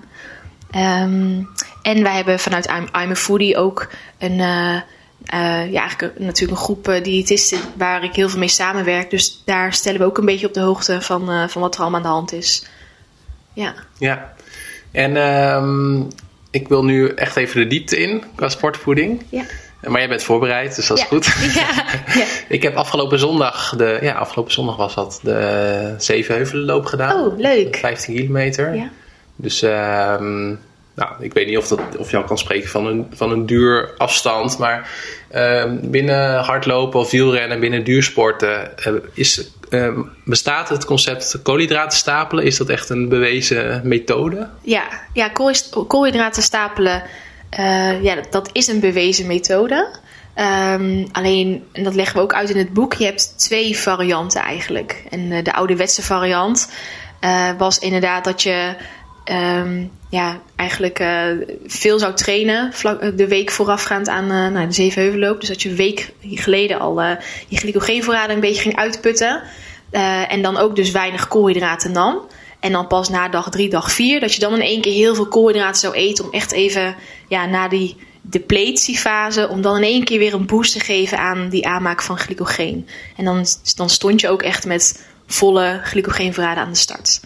Ehm, en wij hebben vanuit I'm, a Foodie ook een, eh, ja, eigenlijk natuurlijk een groep eh, diëtisten waar ik heel veel mee samenwerk. Dus daar stellen we ook een beetje op de hoogte van, van wat er allemaal aan de hand is. Ja, Ja. En ehm, ik wil nu echt even de diepte in qua sportvoeding. ja. Maar jij bent voorbereid, dus dat is Ja. goed. Ja, ja. Ik heb afgelopen zondag, de, ja, afgelopen zondag was dat, de Zevenheuvelenloop gedaan. Oh, leuk. 15 kilometer. Ja. Dus ehm, nou, ik weet niet of, dat, of je al kan spreken van een, van een duur afstand. Maar ehm, binnen hardlopen of wielrennen, binnen duursporten, eh, is, ehm, bestaat het concept koolhydraten stapelen? Is dat echt een bewezen methode? Ja, ja koolhydraten stapelen, eh, ja, dat, is een bewezen methode. Ehm, alleen, en dat leggen we ook uit in het boek, je hebt twee varianten eigenlijk. En eh, de ouderwetse variant eh, was inderdaad dat je ehm, ja, eigenlijk eh, veel zou trainen eh, de week voorafgaand aan eh, nou, de Zevenheuvelloop. Dus dat je een week geleden al je glycogeenvoorraden een beetje ging uitputten. En dan ook dus weinig koolhydraten nam. En dan pas na dag drie, dag vier, dat je dan in één keer heel veel koolhydraten zou eten. Om echt even ja, na die depletiefase, om dan in één keer weer een boost te geven aan die aanmaak van glycogeen. En dan, dan stond je ook echt met volle glycogeenvoorraden aan de start.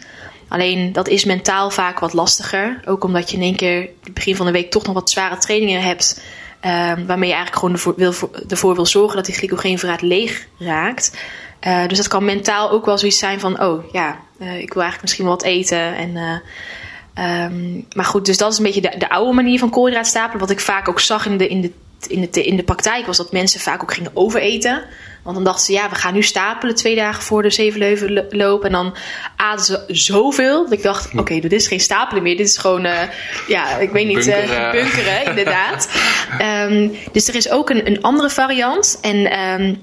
Alleen dat is mentaal vaak wat lastiger. Ook omdat je in één keer begin van de week toch nog wat zware trainingen hebt. ehm, waarmee je eigenlijk gewoon ervoor wil, voor- ervoor wil zorgen dat die glycogeenvoorraad leeg raakt. Eh, dus dat kan mentaal ook wel zoiets zijn van: oh ja, eh, ik wil eigenlijk misschien wel wat eten. En, eh, ehm, maar goed, dus dat is een beetje de, de oude manier van koolhydraat stapelen. Wat ik vaak ook zag in de, in, de, in, de, in de praktijk was dat mensen vaak ook gingen overeten. Want dan dachten ze, ja, we gaan nu stapelen twee dagen voor de Zevenleuvenloop. En dan aten ze zoveel dat ik dacht, oké, dit is geen stapelen meer. Dit is gewoon, eh, ja, ik weet niet, eh, Bunkeren. bunkeren, inderdaad. Ehm, dus er is ook een, een andere variant. En ehm,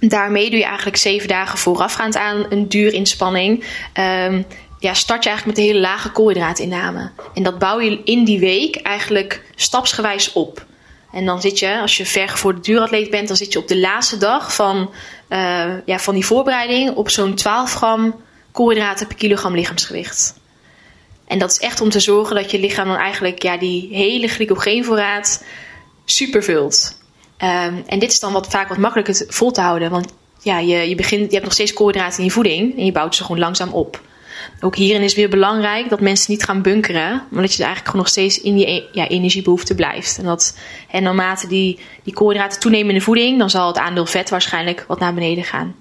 daarmee doe je eigenlijk zeven dagen voorafgaand aan een duurinspanning. Ehm, ja, start je eigenlijk met een hele lage koolhydraatinname. En dat bouw je in die week eigenlijk stapsgewijs op. En dan zit je, als je vergevorderd duuratleet bent, dan zit je op de laatste dag van, eh, ja, van die voorbereiding op zo'n 12 gram koolhydraten per kilogram lichaamsgewicht. En dat is echt om te zorgen dat je lichaam dan eigenlijk ja, die hele glycogeenvoorraad supervult. Ehm, en dit is dan wat, vaak wat makkelijker vol te houden. Want ja, je, je, begint, je hebt nog steeds koolhydraten in je voeding en je bouwt ze gewoon langzaam op. Ook hierin is weer belangrijk dat mensen niet gaan bunkeren, maar dat je eigenlijk gewoon nog steeds in je e- ja, energiebehoefte blijft. En dat en naarmate die, die koolhydraten toenemen in de voeding, dan zal het aandeel vet waarschijnlijk wat naar beneden gaan.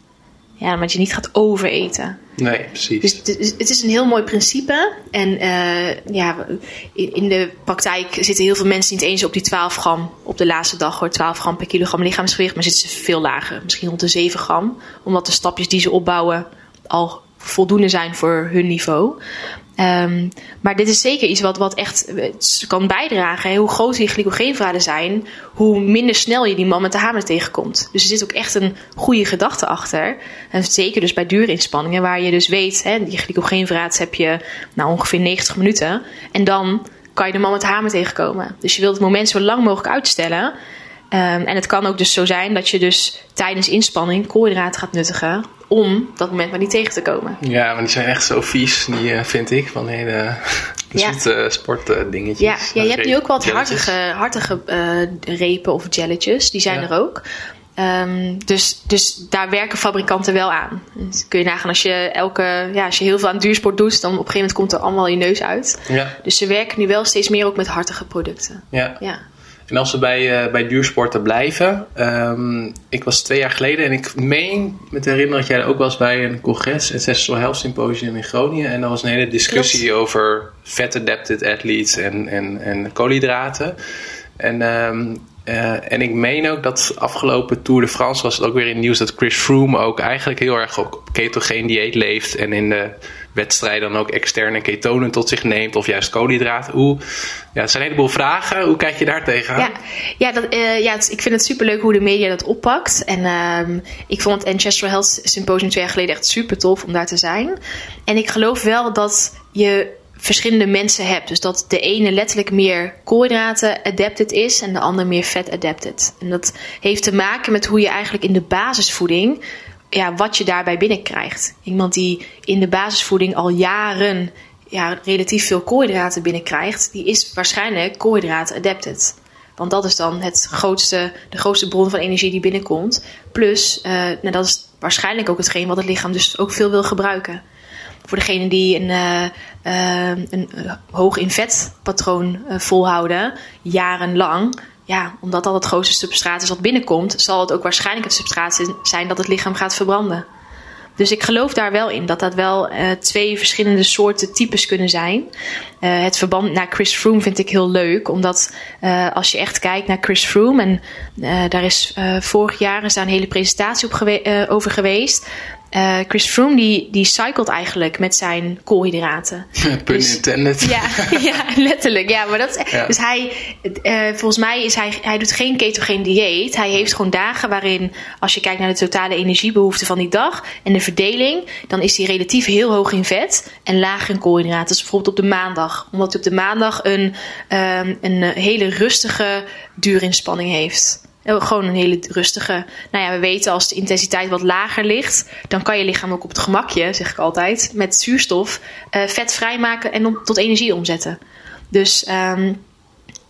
Ja, maar dat je niet gaat overeten. Nee, precies. Dus het is, het is een heel mooi principe. En eh, ja, in, in de praktijk zitten heel veel mensen niet eens op die 12 gram op de laatste dag hoor. 12 gram per kilogram lichaamsgewicht, maar zitten ze veel lager. Misschien rond de 7 gram. Omdat de stapjes die ze opbouwen al voldoende zijn voor hun niveau. Ehm, maar dit is zeker iets wat, wat echt eh, kan bijdragen. Hoe groter die glycogeenvoorraden zijn, hoe minder snel je die man met de hamer tegenkomt. Dus er zit ook echt een goede gedachte achter. En zeker dus bij duurinspanningen, waar je dus weet, hè, die glycogeenvoorraad heb je nou, ongeveer 90 minuten. En dan kan je de man met de hamer tegenkomen. Dus je wilt het moment zo lang mogelijk uitstellen. Ehm, en het kan ook dus zo zijn dat je dus tijdens inspanning koolhydraten gaat nuttigen om dat moment maar niet tegen te komen. Ja, maar die zijn echt zo vies, die eh, vind ik, van hele Ja. zoete sportdingetjes. Ja, ja, je hebt nu ook wat Jelletjes. hartige, hartige eh, repen of jelletjes. Die zijn Ja. er ook. Ehm, dus, dus daar werken fabrikanten wel aan. Dus kun je nagaan als je, elke, ja, als je heel veel aan duursport doet, dan op een gegeven moment komt er allemaal je neus uit. Ja, Dus ze werken nu wel steeds meer ook met hartige producten. ja. Ja. En als we bij, eh, bij duursporten blijven. ehm, ik was twee jaar geleden en ik meen me te herinneren dat jij er ook was bij een congres, Ancestral Health Symposium in Groningen. En daar was een hele discussie over fat-adapted athletes en, en, en koolhydraten. En, ehm, eh, en ik meen ook dat afgelopen Tour de France was het ook weer in het nieuws dat Chris Froome ook eigenlijk heel erg op ketogeen dieet leeft. En in de wedstrijden dan ook externe ketonen tot zich neemt of juist koolhydraten. Hoe, ja, het zijn een heleboel vragen. Hoe kijk je daar tegenaan? Ja, ja, dat, eh, ja ik vind het superleuk hoe de media dat oppakt. En ehm, ik vond het Ancestral Health Symposium twee jaar geleden echt super tof om daar te zijn. En ik geloof wel dat je verschillende mensen hebt. Dus dat de ene letterlijk meer koolhydraten adapted is en de ander meer vet adapted. En dat heeft te maken met hoe je eigenlijk in de basisvoeding, ja, wat je daarbij binnenkrijgt. Iemand die in de basisvoeding al jaren ja, relatief veel koolhydraten binnenkrijgt, die is waarschijnlijk koolhydraten adapted. Want dat is dan het grootste, de grootste bron van energie die binnenkomt. Plus, eh, nou, dat is waarschijnlijk ook hetgeen wat het lichaam dus ook veel wil gebruiken. Voor degenen die een, eh, eh, een hoog in vet patroon volhouden, jarenlang, ja, omdat dat het grootste substraat is wat binnenkomt, zal het ook waarschijnlijk het substraat zijn dat het lichaam gaat verbranden. Dus ik geloof daar wel in dat dat wel uh, twee verschillende soorten types kunnen zijn. Uh, het verband naar Chris Froome vind ik heel leuk, omdat uh, als je echt kijkt naar Chris Froome, en daar is vorig jaar is daar een hele presentatie op over geweest. Uh, Chris Froome die, die cycelt eigenlijk met zijn koolhydraten. Pun dus, intended. Ja, ja, letterlijk. Ja, maar dat, ja. Dus hij, uh, volgens mij is hij, hij doet geen ketogeen dieet. Hij heeft gewoon dagen waarin, als je kijkt naar de totale energiebehoefte van die dag en de verdeling, dan is hij relatief heel hoog in vet en laag in koolhydraten. Dus bijvoorbeeld op de maandag. Omdat hij op de maandag een, um, een hele rustige duurinspanning heeft. Gewoon een hele rustige. Nou ja, we weten als de intensiteit wat lager ligt, dan kan je lichaam ook op het gemakje, zeg ik altijd, met zuurstof uh, vet vrijmaken en tot energie omzetten. Dus, um,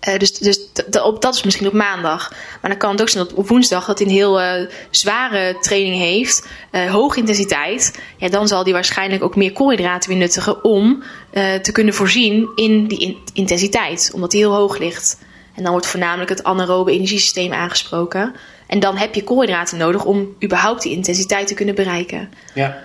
uh, dus, dus op, dat is misschien op maandag. Maar dan kan het ook zijn dat op woensdag dat hij een heel zware training heeft, hoge intensiteit. Ja, dan zal hij waarschijnlijk ook meer koolhydraten weer nuttigen om te kunnen voorzien in die in intensiteit, omdat hij heel hoog ligt. En dan wordt voornamelijk het anaerobe energiesysteem aangesproken. En dan heb je koolhydraten nodig om überhaupt die intensiteit te kunnen bereiken. Ja.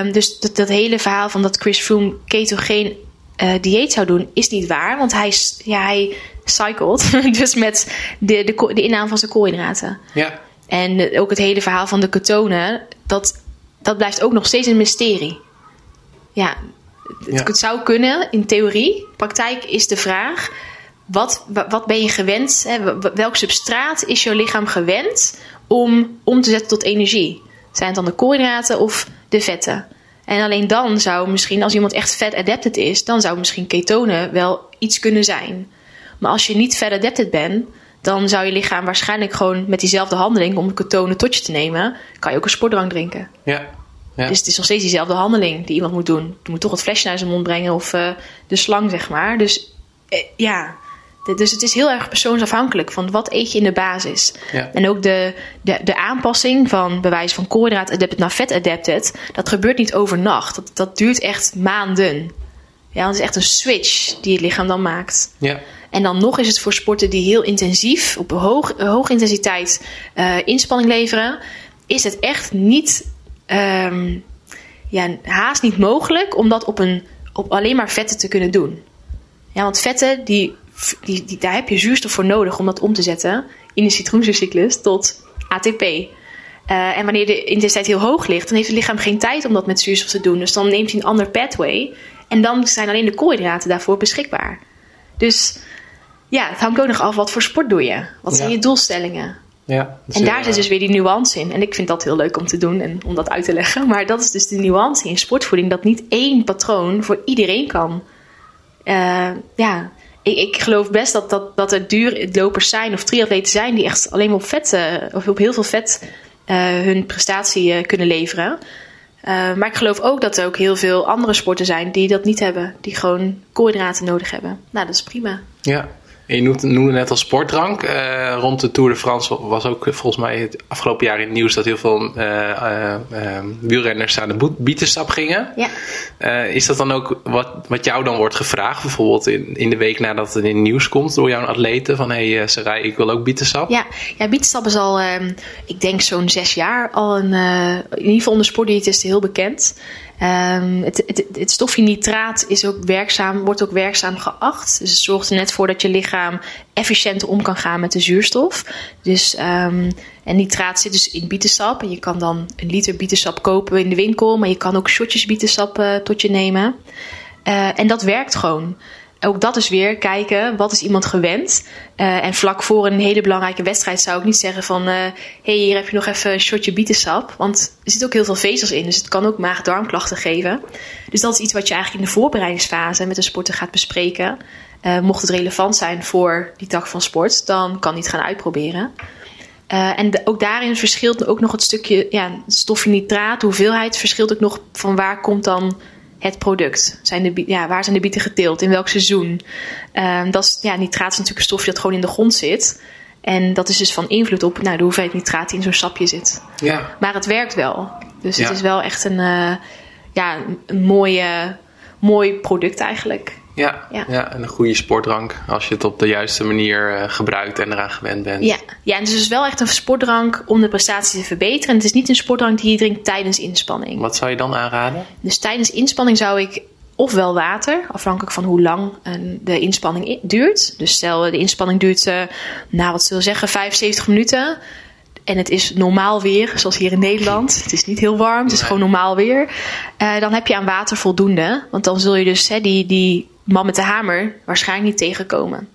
Um, dus dat, dat, hele verhaal van dat Chris Froome ketogeen uh, dieet zou doen, is niet waar. Want hij, ja, hij cycelt dus met de, de, de inname van zijn koolhydraten. Ja. En ook het hele verhaal van de ketonen, dat, dat blijft ook nog steeds een mysterie. Ja, het, ja. het zou kunnen in theorie. Praktijk is de vraag wat, wat ben je gewend? Hè? Welk substraat is jouw lichaam gewend om om te zetten tot energie? Zijn het dan de koolhydraten of de vetten? En alleen dan zou misschien, als iemand echt vet adapted is, dan zou misschien ketonen wel iets kunnen zijn. Maar als je niet vet adapted bent, dan zou je lichaam waarschijnlijk gewoon met diezelfde handeling om ketonen tot je te nemen, kan je ook een sportdrank drinken. Ja. Ja. Dus het is nog steeds diezelfde handeling die iemand moet doen. Je moet toch het flesje naar zijn mond brengen of uh, de slang, zeg maar. Dus eh, ja, dus het is heel erg persoonsafhankelijk van wat eet je in de basis. Ja. En ook de, de, de aanpassing van bewijs van koolhydraat adapted naar vet adapted, dat gebeurt niet overnacht. Dat, dat duurt echt maanden. Ja, het is echt een switch die het lichaam dan maakt. Ja. En dan nog is het voor sporten die heel intensief, op hoog, hoge intensiteit uh, inspanning leveren, is het echt niet, um, ja, haast niet mogelijk om dat op, een, op alleen maar vetten te kunnen doen. Ja, want vetten die die, die, daar heb je zuurstof voor nodig om dat om te zetten in de citroenzuurcyclus tot ATP. Uh, en wanneer de intensiteit heel hoog ligt, dan heeft het lichaam geen tijd om dat met zuurstof te doen. Dus dan neemt hij een ander pathway. En dan zijn alleen de koolhydraten daarvoor beschikbaar. Dus ja, het hangt ook nog af wat voor sport doe je. Wat zijn je doelstellingen? Ja, en daar zit dus weer die nuance in. En ik vind dat heel leuk om te doen en om dat uit te leggen. Maar dat is dus de nuance in sportvoeding. Dat niet één patroon voor iedereen kan. Uh, ja, ik, ik, geloof best dat, dat, dat er duurlopers zijn of triatleten zijn die echt alleen maar op vet, uh, of op heel veel vet uh, hun prestatie uh, kunnen leveren. maar ik geloof ook dat er ook heel veel andere sporten zijn die dat niet hebben, die gewoon koolhydraten nodig hebben. Nou, dat is prima. Ja, je noemde net al sportdrank. Uh, rond de Tour de France was ook volgens mij het afgelopen jaar in het nieuws dat heel veel uh, uh, wielrenners aan de bietenstap gingen. Ja. is dat dan ook wat, wat jou dan wordt gevraagd, bijvoorbeeld in, in de week nadat het in het nieuws komt door jouw atleten? Van hé, hey, Sarai, ik wil ook bietensap. Ja, ja bietenstap is al, ehm, ik denk zo'n zes jaar al een, in ieder geval onder sportdiëtisten heel bekend. Um, het, het, stofje nitraat is ook werkzaam, wordt ook werkzaam geacht. Dus het zorgt er net voor dat je lichaam efficiënter om kan gaan met de zuurstof. Dus, um, en nitraat zit dus in bietensap. En je kan dan een liter bietensap kopen in de winkel. Maar je kan ook shotjes bietensap uh, tot je nemen. Uh, en dat werkt gewoon ook dat is weer kijken, wat is iemand gewend? Uh, en vlak voor een hele belangrijke wedstrijd zou ik niet zeggen van... hé, uh, hey, hier heb je nog even een shotje bietensap. Want er zit ook heel veel vezels in, dus het kan ook maag-darmklachten geven. Dus dat is iets wat je eigenlijk in de voorbereidingsfase met de sporter gaat bespreken. Uh, mocht het relevant zijn voor die tak van sport, dan kan hij het gaan uitproberen. en ook daarin verschilt ook nog het stukje ja, stofje nitraat, hoeveelheid verschilt ook nog van waar komt dan het product? Zijn de, ja, waar zijn de bieten geteeld? In welk seizoen? Uh, dat is, ja, nitraat is natuurlijk een stofje dat gewoon in de grond zit. En dat is dus van invloed op nou, de hoeveelheid nitraat die in zo'n sapje zit. Ja. Maar het werkt wel. Dus het is wel echt een, uh, ja, een mooie, mooi product eigenlijk. Ja, ja. ja, en een goede sportdrank als je het op de juiste manier uh, gebruikt en eraan gewend bent. Ja, ja en het is dus wel echt een sportdrank om de prestatie te verbeteren. En het is niet een sportdrank die je drinkt tijdens inspanning. Wat zou je dan aanraden? Dus tijdens inspanning zou ik ofwel water, afhankelijk van hoe lang de inspanning duurt. Dus stel de inspanning duurt, nou wat zullen we zeggen, 75 minuten en het is normaal weer, zoals hier in Nederland. Het is niet heel warm, het is gewoon normaal weer. Uh, dan heb je aan water voldoende. Want dan zul je dus hè, die, die man met de hamer waarschijnlijk niet tegenkomen.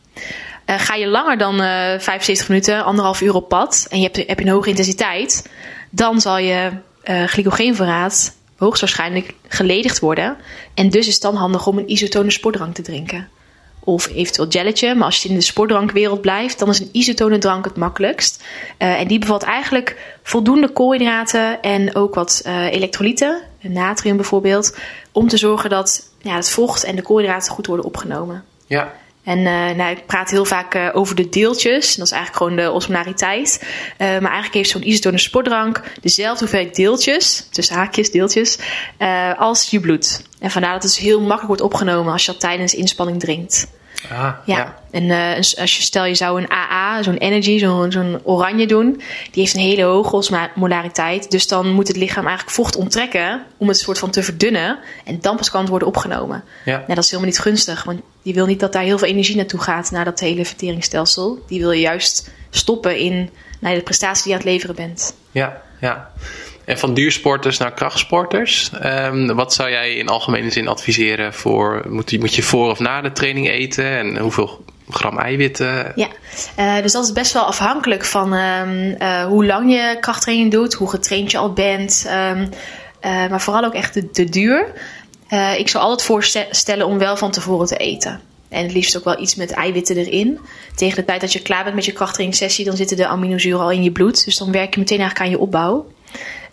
Uh, ga je langer dan uh, eh, 75 minuten, anderhalf uur op pad en je hebt, heb je een hoge intensiteit, dan zal je uh, glycogeenverraad hoogstwaarschijnlijk geledigd worden. En dus is het dan handig om een isotone sportdrank te drinken. Of eventueel gelletje. Maar als je in de sportdrankwereld blijft, dan is een isotone drank het makkelijkst. En die bevat eigenlijk voldoende koolhydraten en ook wat elektrolyten, natrium bijvoorbeeld, om te zorgen dat ja, het vocht en de koolhydraten goed worden opgenomen. Ja. En uh, nou, ik praat heel vaak uh, over de deeltjes. Dat is eigenlijk gewoon de osmolariteit. Uh, maar eigenlijk heeft zo'n isotone sportdrank dezelfde hoeveelheid deeltjes, tussen haakjes deeltjes, als je bloed. En vandaar dat het dus heel makkelijk wordt opgenomen als je dat tijdens inspanning drinkt. Ah, ja. En uh, als je stel je zou een AA, zo'n energy, zo'n zo'n oranje doen, die heeft een hele hoge osmolariteit. Dus dan moet het lichaam eigenlijk vocht onttrekken om het soort van te verdunnen. En dan pas kan het worden opgenomen. Ja. Nou, dat is helemaal niet gunstig, want je wil niet dat daar heel veel energie naartoe gaat, naar dat hele verteringsstelsel. Die wil je juist stoppen in naar de prestatie die je aan het leveren bent. Ja, ja. En van duursporters naar krachtsporters. Um, wat zou jij in algemene zin adviseren voor. Moet je, moet je voor of na de training eten? En hoeveel gram eiwitten? Ja, uh, dus dat is best wel afhankelijk van um, uh, hoe lang je krachttraining doet, hoe getraind je al bent. Um, uh, maar vooral ook echt de, duur. ik zou altijd voorstellen om wel van tevoren te eten. En het liefst ook wel iets met eiwitten erin. Tegen de tijd dat je klaar bent met je krachttrainingssessie, dan zitten de aminozuren al in je bloed. Dus dan werk je meteen eigenlijk aan je opbouw.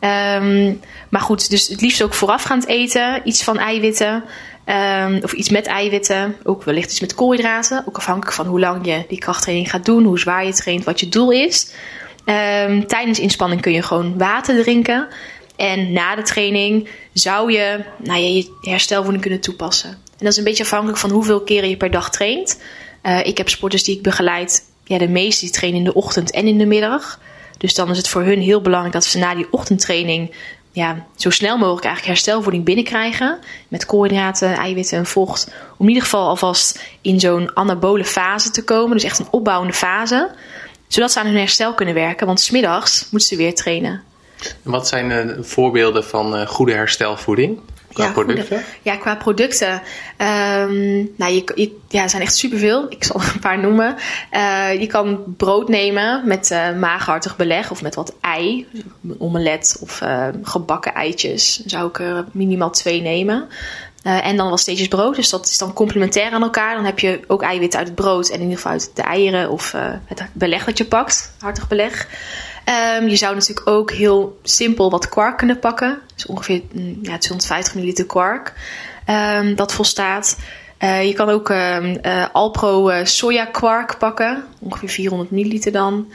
Um, maar goed, dus het liefst ook voorafgaand eten. Iets van eiwitten. Um, of iets met eiwitten. Ook wellicht iets met koolhydraten. Ook afhankelijk van hoe lang je die krachttraining gaat doen. Hoe zwaar je traint. Wat je doel is. Um, tijdens inspanning kun je gewoon water drinken. En na de training zou je nou, je, herstelvoeding kunnen toepassen. En dat is een beetje afhankelijk van hoeveel keren je per dag traint. Uh, ik heb sporters die ik begeleid. Ja, de meeste die trainen in de ochtend en in de middag. Dus dan is het voor hun heel belangrijk dat ze na die ochtendtraining ja, zo snel mogelijk eigenlijk herstelvoeding binnenkrijgen. Met koolhydraten, eiwitten en vocht. Om in ieder geval alvast in zo'n anabole fase te komen. Dus echt een opbouwende fase. Zodat ze aan hun herstel kunnen werken. Want smiddags moeten ze weer trainen. En wat zijn uh, voorbeelden van uh, goede herstelvoeding? Qua ja, producten? ja, qua producten. Um, nou, je, je, ja, er zijn echt superveel. Ik zal er een paar noemen. Uh, je kan brood nemen met uh, maaghartig beleg of met wat ei. Een omelet of uh, gebakken eitjes. Dan zou ik er minimaal twee nemen. en dan wat steeds brood. Dus dat is dan complementair aan elkaar. Dan heb je ook eiwitten uit het brood en in ieder geval uit de eieren of het beleg dat je pakt. Hartig beleg. Um, je zou natuurlijk ook heel simpel wat kwark kunnen pakken. Dus ongeveer mm, ja, 250 milliliter kwark. Dat volstaat. Uh, je kan ook um, uh, Alpro uh, soja kwark pakken. Ongeveer 400 milliliter dan.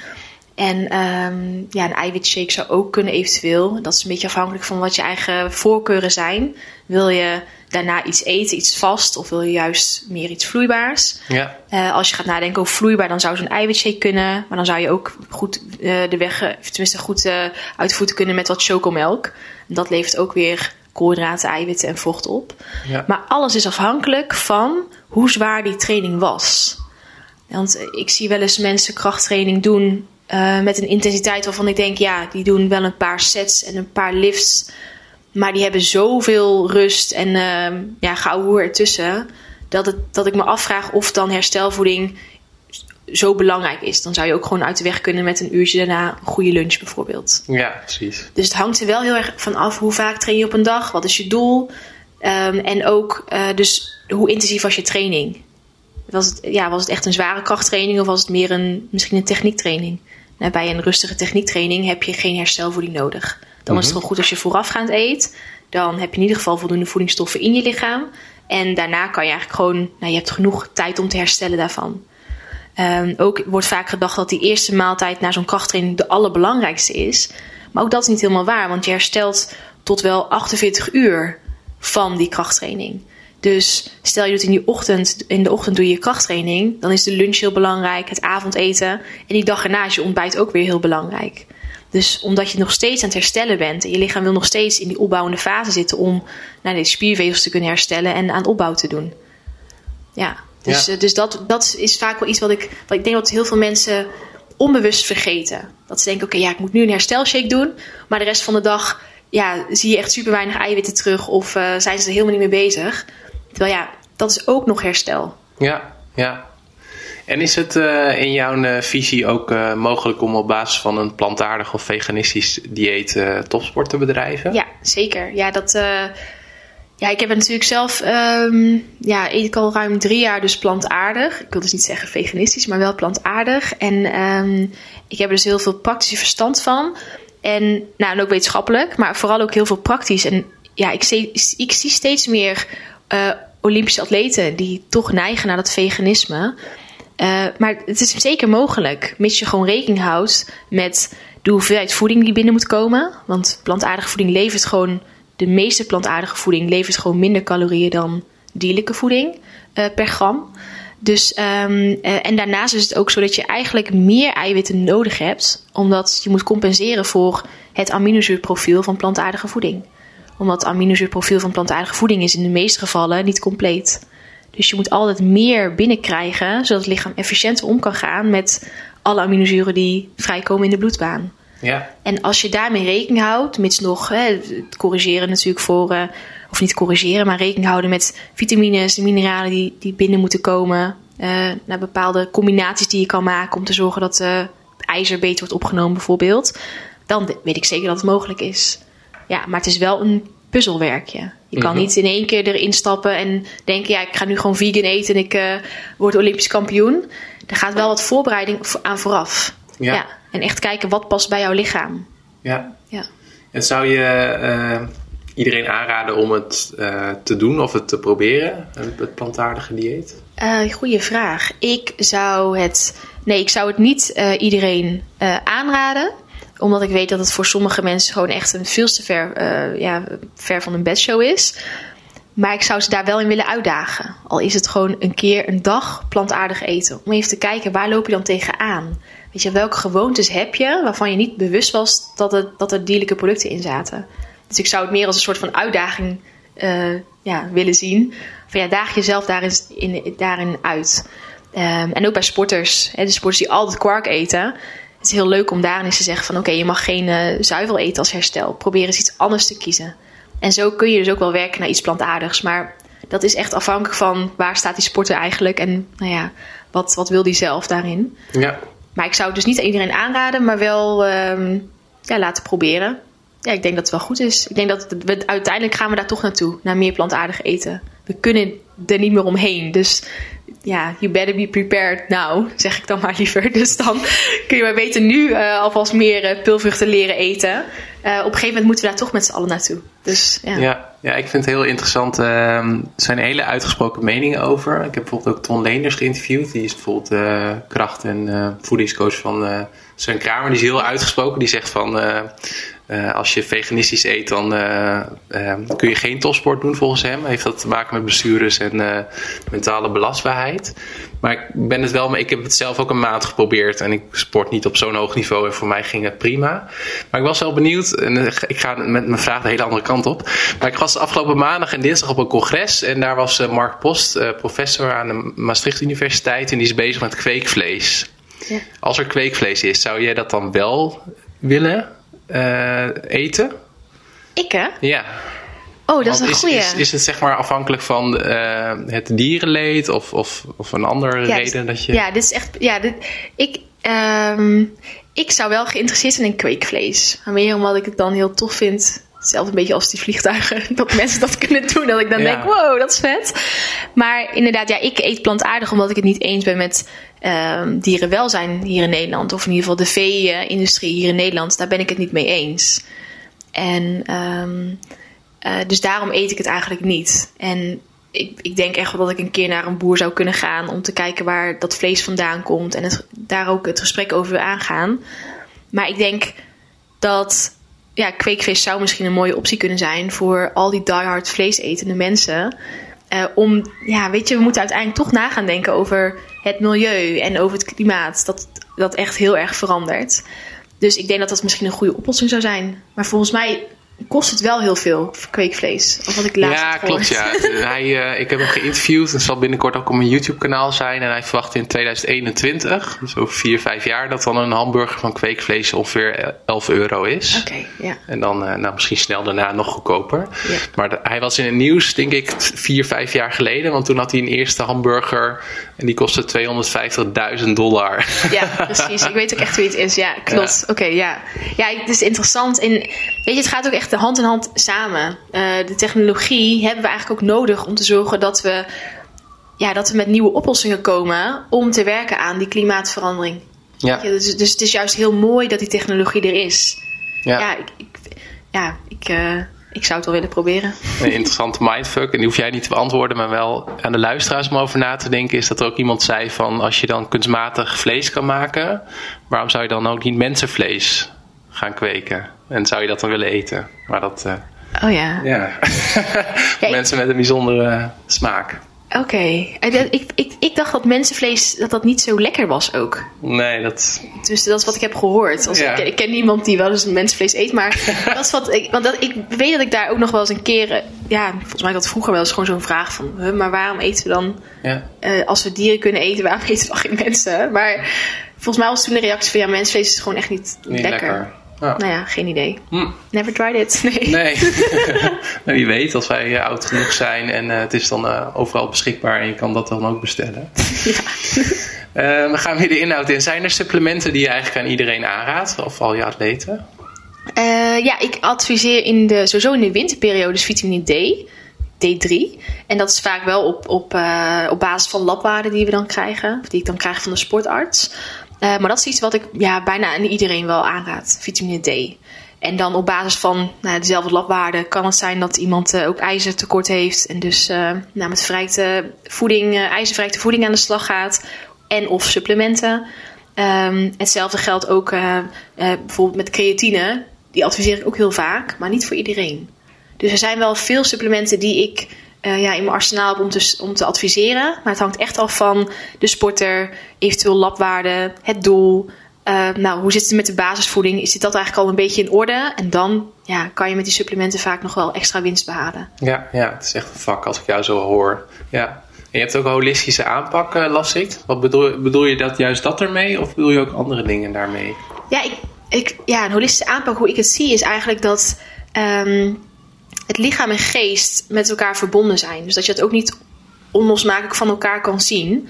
En um, ja, een eiwitshake zou ook kunnen eventueel. Dat is een beetje afhankelijk van wat je eigen voorkeuren zijn. Wil je daarna iets eten, iets vast, of wil je juist meer iets vloeibaars? Ja. Uh, als je gaat nadenken over vloeibaar, dan zou zo'n eiwitshake kunnen. Maar dan zou je ook goed uh, de weg, tenminste goed uh, uitvoeren kunnen met wat chocomelk. Dat levert ook weer koolhydraten, eiwitten en vocht op. Ja. Maar alles is afhankelijk van hoe zwaar die training was. Want ik zie wel eens mensen krachttraining doen uh, met een intensiteit waarvan ik denk, ja, die doen wel een paar sets en een paar lifts. Maar die hebben zoveel rust en uh, ja, geouwehoer ertussen. Dat, het, dat ik me afvraag of dan herstelvoeding zo belangrijk is. Dan zou je ook gewoon uit de weg kunnen met een uurtje daarna een goede lunch bijvoorbeeld. Ja, precies. Dus het hangt er wel heel erg van af hoe vaak train je op een dag, wat is je doel. Um, en ook uh, dus hoe intensief was je training. Was het, ja, was het echt een zware krachttraining of was het meer een, misschien een techniektraining? Nou, bij een rustige techniektraining heb je geen herstelvoeding nodig. Dan is het wel goed als je voorafgaand eet. Dan heb je in ieder geval voldoende voedingsstoffen in je lichaam. En daarna kan je eigenlijk gewoon, nou, je hebt genoeg tijd om te herstellen daarvan. Um, ook wordt vaak gedacht dat die eerste maaltijd na zo'n krachttraining de allerbelangrijkste is. Maar ook dat is niet helemaal waar, want je herstelt tot wel 48 uur van die krachttraining. Dus stel je doet in, die ochtend, in de ochtend doe je krachttraining, dan is de lunch heel belangrijk, het avondeten. En die dag erna is je ontbijt ook weer heel belangrijk. Dus omdat je nog steeds aan het herstellen bent en je lichaam wil nog steeds in die opbouwende fase zitten om naar de spiervezels te kunnen herstellen en aan opbouw te doen. Ja, dus, dus dat, dat is vaak wel iets wat ik, wat ik denk dat heel veel mensen onbewust vergeten. Dat ze denken, oké, ja, ik moet nu een herstelshake doen, maar de rest van de dag ja, zie je echt super weinig eiwitten terug of uh, zijn ze er helemaal niet mee bezig. Terwijl ja, dat is ook nog herstel. Ja, ja. En is het uh, in jouw uh, visie ook uh, mogelijk om op basis van een plantaardig of veganistisch dieet topsport te bedrijven? Ja, zeker. Ja, dat, ja ik heb natuurlijk zelf, um, ja, eet ik al ruim drie jaar dus plantaardig. Ik wil dus niet zeggen veganistisch, maar wel plantaardig. En um, ik heb er dus heel veel praktische verstand van. En, nou, ook wetenschappelijk, maar vooral ook heel veel praktisch. En ja, ik zie, ik zie steeds meer Olympische atleten die toch neigen naar dat veganisme. Uh, maar het is zeker mogelijk, mits je gewoon rekening houdt met de hoeveelheid voeding die binnen moet komen. Want plantaardige voeding levert gewoon, de meeste plantaardige voeding levert gewoon minder calorieën dan dierlijke voeding uh, per gram. Dus, um, uh, en daarnaast is het ook zo dat je eigenlijk meer eiwitten nodig hebt, omdat je moet compenseren voor het aminozuurprofiel van plantaardige voeding. Omdat het aminozuurprofiel van plantaardige voeding is in de meeste gevallen niet compleet. Dus je moet altijd meer binnenkrijgen, zodat het lichaam efficiënter om kan gaan met alle aminozuren die vrijkomen in de bloedbaan. Ja. En als je daarmee rekening houdt, mits nog hè, corrigeren natuurlijk voor, uh, of niet corrigeren, maar rekening houden met vitamines, mineralen die, die binnen moeten komen, uh, naar bepaalde combinaties die je kan maken om te zorgen dat uh, ijzer beter wordt opgenomen bijvoorbeeld, dan weet ik zeker dat het mogelijk is. Ja, maar het is wel een puzzelwerkje. Je kan mhm. niet in één keer erin stappen en denken: ja, ik ga nu gewoon vegan eten en ik uh, word Olympisch kampioen. Er gaat wel wat voorbereiding aan vooraf. Ja. En echt kijken wat past bij jouw lichaam. Ja. ja. En zou je uh, iedereen aanraden om het uh, te doen of het te proberen, het plantaardige dieet? goeie vraag. Ik zou het. Nee, ik zou het niet iedereen aanraden omdat ik weet dat het voor sommige mensen gewoon echt een veel te ver, uh, ja, ver van een bedshow is. Maar ik zou ze daar wel in willen uitdagen. Al is het gewoon een keer een dag plantaardig eten. Om even te kijken, waar loop je dan tegenaan? Weet je, welke gewoontes heb je waarvan je niet bewust was dat, het, dat er dierlijke producten in zaten? Dus ik zou het meer als een soort van uitdaging uh, ja, willen zien. Van ja, daag jezelf daarin, in, daarin uit. Um, en ook bij sporters. Hè, de sporters die altijd kwark eten het is heel leuk om daarin eens te zeggen van oké, je mag geen uh, zuivel eten als herstel. Probeer eens iets anders te kiezen. En zo kun je dus ook wel werken naar iets plantaardigs. Maar dat is echt afhankelijk van waar staat die sporter eigenlijk en nou ja, wat, wat wil die zelf daarin. Ja. Maar ik zou het dus niet iedereen aanraden, maar wel um, ja, laten proberen. Ja, ik denk dat het wel goed is. Ik denk dat we, uiteindelijk gaan we daar toch naartoe, naar meer plantaardig eten. We kunnen er niet meer omheen. Dus ja, you better be prepared now, zeg ik dan maar liever. Dus dan kun je maar beter nu uh, alvast meer uh, pulvruchten leren eten. Uh, op een gegeven moment moeten we daar toch met z'n allen naartoe. Dus, ja. ja. Ja, ik vind het heel interessant. Ehm, er zijn hele uitgesproken meningen over. Ik heb bijvoorbeeld ook Ton Leenders geïnterviewd. Die is bijvoorbeeld kracht- en voedingscoach van Sven Kramer. Die is heel uitgesproken. Die zegt van uh, als je veganistisch eet, dan uh, kun je geen topsport doen volgens hem. Heeft dat te maken met blessures en mentale belastbaarheid. Maar ik ben het wel, ik heb het zelf ook een maand geprobeerd en ik sport niet op zo'n hoog niveau en voor mij ging het prima. Maar ik was wel benieuwd, en ik ga met mijn vraag de hele andere kant op. Maar ik was afgelopen maandag en dinsdag op een congres en daar was Mark Post, professor aan de Maastricht Universiteit en die is bezig met kweekvlees. Ja. Als er kweekvlees is, zou jij dat dan wel willen? uh, eten? Ik hè? Ja. Oh, dat is een goede. Is, is, het zeg maar afhankelijk van uh, het dierenleed of, of, of een andere ja, reden dat je... Ja, dit is echt... Ja, dit, ik, um, ik zou wel geïnteresseerd zijn in kweekvlees. Maar meer omdat ik het dan heel tof vind zelf een beetje als die vliegtuigen, dat mensen dat kunnen doen. Dat ik dan denk, wow, dat is vet. Maar inderdaad, ja, ik eet plantaardig omdat ik het niet eens ben met um, dierenwelzijn hier in Nederland. Of in ieder geval de vee-industrie hier in Nederland. Daar ben ik het niet mee eens. En um, uh, dus daarom eet ik het eigenlijk niet. En ik, ik, denk echt wel dat ik een keer naar een boer zou kunnen gaan om te kijken waar dat vlees vandaan komt en het, daar ook het gesprek over aangaan. Maar ik denk dat ja, kweekvis zou misschien een mooie optie kunnen zijn voor al die diehard vleesetende mensen. Uh, om, ja, weet je, we moeten uiteindelijk toch na gaan denken over het milieu en over het klimaat. Dat, dat echt heel erg verandert. Dus ik denk dat dat misschien een goede oplossing zou zijn. Maar volgens mij kost het wel heel veel kweekvlees. Of wat ik laatst Ja, klopt. Ja. hij, uh, ik heb hem geïnterviewd. Het zal binnenkort ook op mijn YouTube-kanaal zijn. En hij verwacht in 2021, dus over 4, 5 jaar, dat dan een hamburger van kweekvlees ongeveer 11 euro is. Oké, okay, ja. En dan uh, nou, misschien snel daarna nog goedkoper. Ja. Maar de, hij was in het nieuws, denk ik, 4, 5 jaar geleden. Want toen had hij een eerste hamburger en die kostte 250.000 dollar. Ja, precies. Ik weet ook echt wie het is. Ja, klopt. Ja. Oké, okay, ja. Ja, het is interessant. En weet je, het gaat ook echt echt hand in hand samen. Uh, de technologie hebben we eigenlijk ook nodig om te zorgen dat we, ja, dat we met nieuwe oplossingen komen om te werken aan die klimaatverandering. Ja. ja dus, dus, het is juist heel mooi dat die technologie er is. Ja, ja ik, ik ja, ik, uh, ik zou het wel willen proberen. Een interessante mindfuck. En die hoef jij niet te beantwoorden, maar wel aan de luisteraars om over na te denken. Is dat er ook iemand zei van als je dan kunstmatig vlees kan maken, waarom zou je dan ook niet mensenvlees gaan kweken? En zou je dat dan willen eten? Maar dat. Uh, oh ja. Ja. Mensen met een bijzondere smaak. Oké. Okay. Ik, ik, ik dacht dat mensenvlees dat dat niet zo lekker was ook. Nee, dat... Dus dat is wat ik heb gehoord. Als ik, ik, ken niemand die wel eens mensenvlees eet, maar dat is wat ik... Want dat, ik weet dat ik daar ook nog wel eens een keer... Eh, ja, volgens mij had dat vroeger wel eens gewoon zo'n vraag van... Huh, maar waarom eten we dan... Ja. Uh, als we dieren kunnen eten, waarom eten we dan geen mensen? Maar volgens mij was toen de reactie van... Ja, mensenvlees is gewoon echt niet, niet lekker. lekker. Nou ja, geen idee. Hm. Never tried it. Nee. nee. Nou, wie weet, als wij uh, oud genoeg zijn en uh, het is dan uh, overal beschikbaar en je kan dat dan ook bestellen. ja. we gaan weer de inhoud in. Zijn er supplementen die je eigenlijk aan iedereen aanraadt, of al je atleten? ja, ik adviseer in de, sowieso in de winterperiode vitamine D. D3. En dat is vaak wel op, op, op basis van labwaarden die we dan krijgen. Of die ik dan krijg van de sportarts. Uh, maar dat is iets wat ik ja, bijna aan iedereen wel aanraad, vitamine D. En dan op basis van nou, dezelfde labwaarden kan het zijn dat iemand uh, ook ijzertekort heeft. En dus uh, nou, met verrijkte voeding, ijzerverrijkte voeding aan de slag gaat. En of supplementen. Um, hetzelfde geldt ook bijvoorbeeld met creatine. Die adviseer ik ook heel vaak, maar niet voor iedereen. Dus er zijn wel veel supplementen die ik uh, ja, in mijn arsenaal om te, om te adviseren. Maar het hangt echt af van de sporter, eventueel labwaarde, het doel. Uh, nou, hoe zit het met de basisvoeding? Is dit dat eigenlijk al een beetje in orde? En dan ja, kan je met die supplementen vaak nog wel extra winst behalen. Ja, ja het is echt een vak als ik jou zo hoor. Ja. En je hebt ook een holistische aanpak, uh, las ik. Wat bedoel, bedoel je dat juist dat ermee? Of bedoel je ook andere dingen daarmee? Ja, ik, ik, ja een holistische aanpak, hoe ik het zie, is eigenlijk dat... Um, het lichaam en geest met elkaar verbonden zijn. Dus dat je het ook niet onlosmakelijk van elkaar kan zien.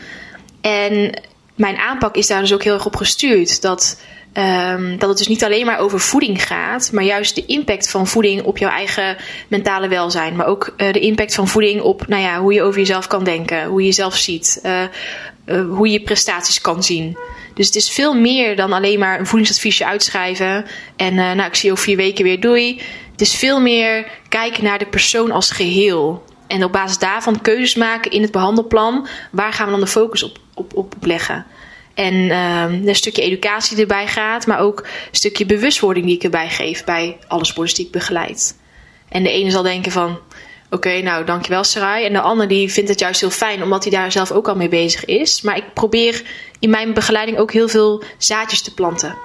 En mijn aanpak is daar dus ook heel erg op gestuurd. Dat, um, dat het dus niet alleen maar over voeding gaat, maar juist de impact van voeding op jouw eigen mentale welzijn. Maar ook uh, de impact van voeding op nou ja, hoe je over jezelf kan denken, hoe je jezelf ziet, uh, uh, hoe je prestaties kan zien. Dus het is veel meer dan alleen maar een voedingsadviesje uitschrijven. En nou, ik zie je over vier weken weer, doei. Het is veel meer kijken naar de persoon als geheel. En op basis daarvan keuzes maken in het behandelplan. Waar gaan we dan de focus op, op, op leggen? En uh, een stukje educatie erbij gaat, maar ook een stukje bewustwording die ik erbij geef bij alle sporters die ik begeleid. En de ene zal denken van, oké, nou dankjewel Sarai. En de ander die vindt het juist heel fijn, omdat hij daar zelf ook al mee bezig is. Maar ik probeer in mijn begeleiding ook heel veel zaadjes te planten.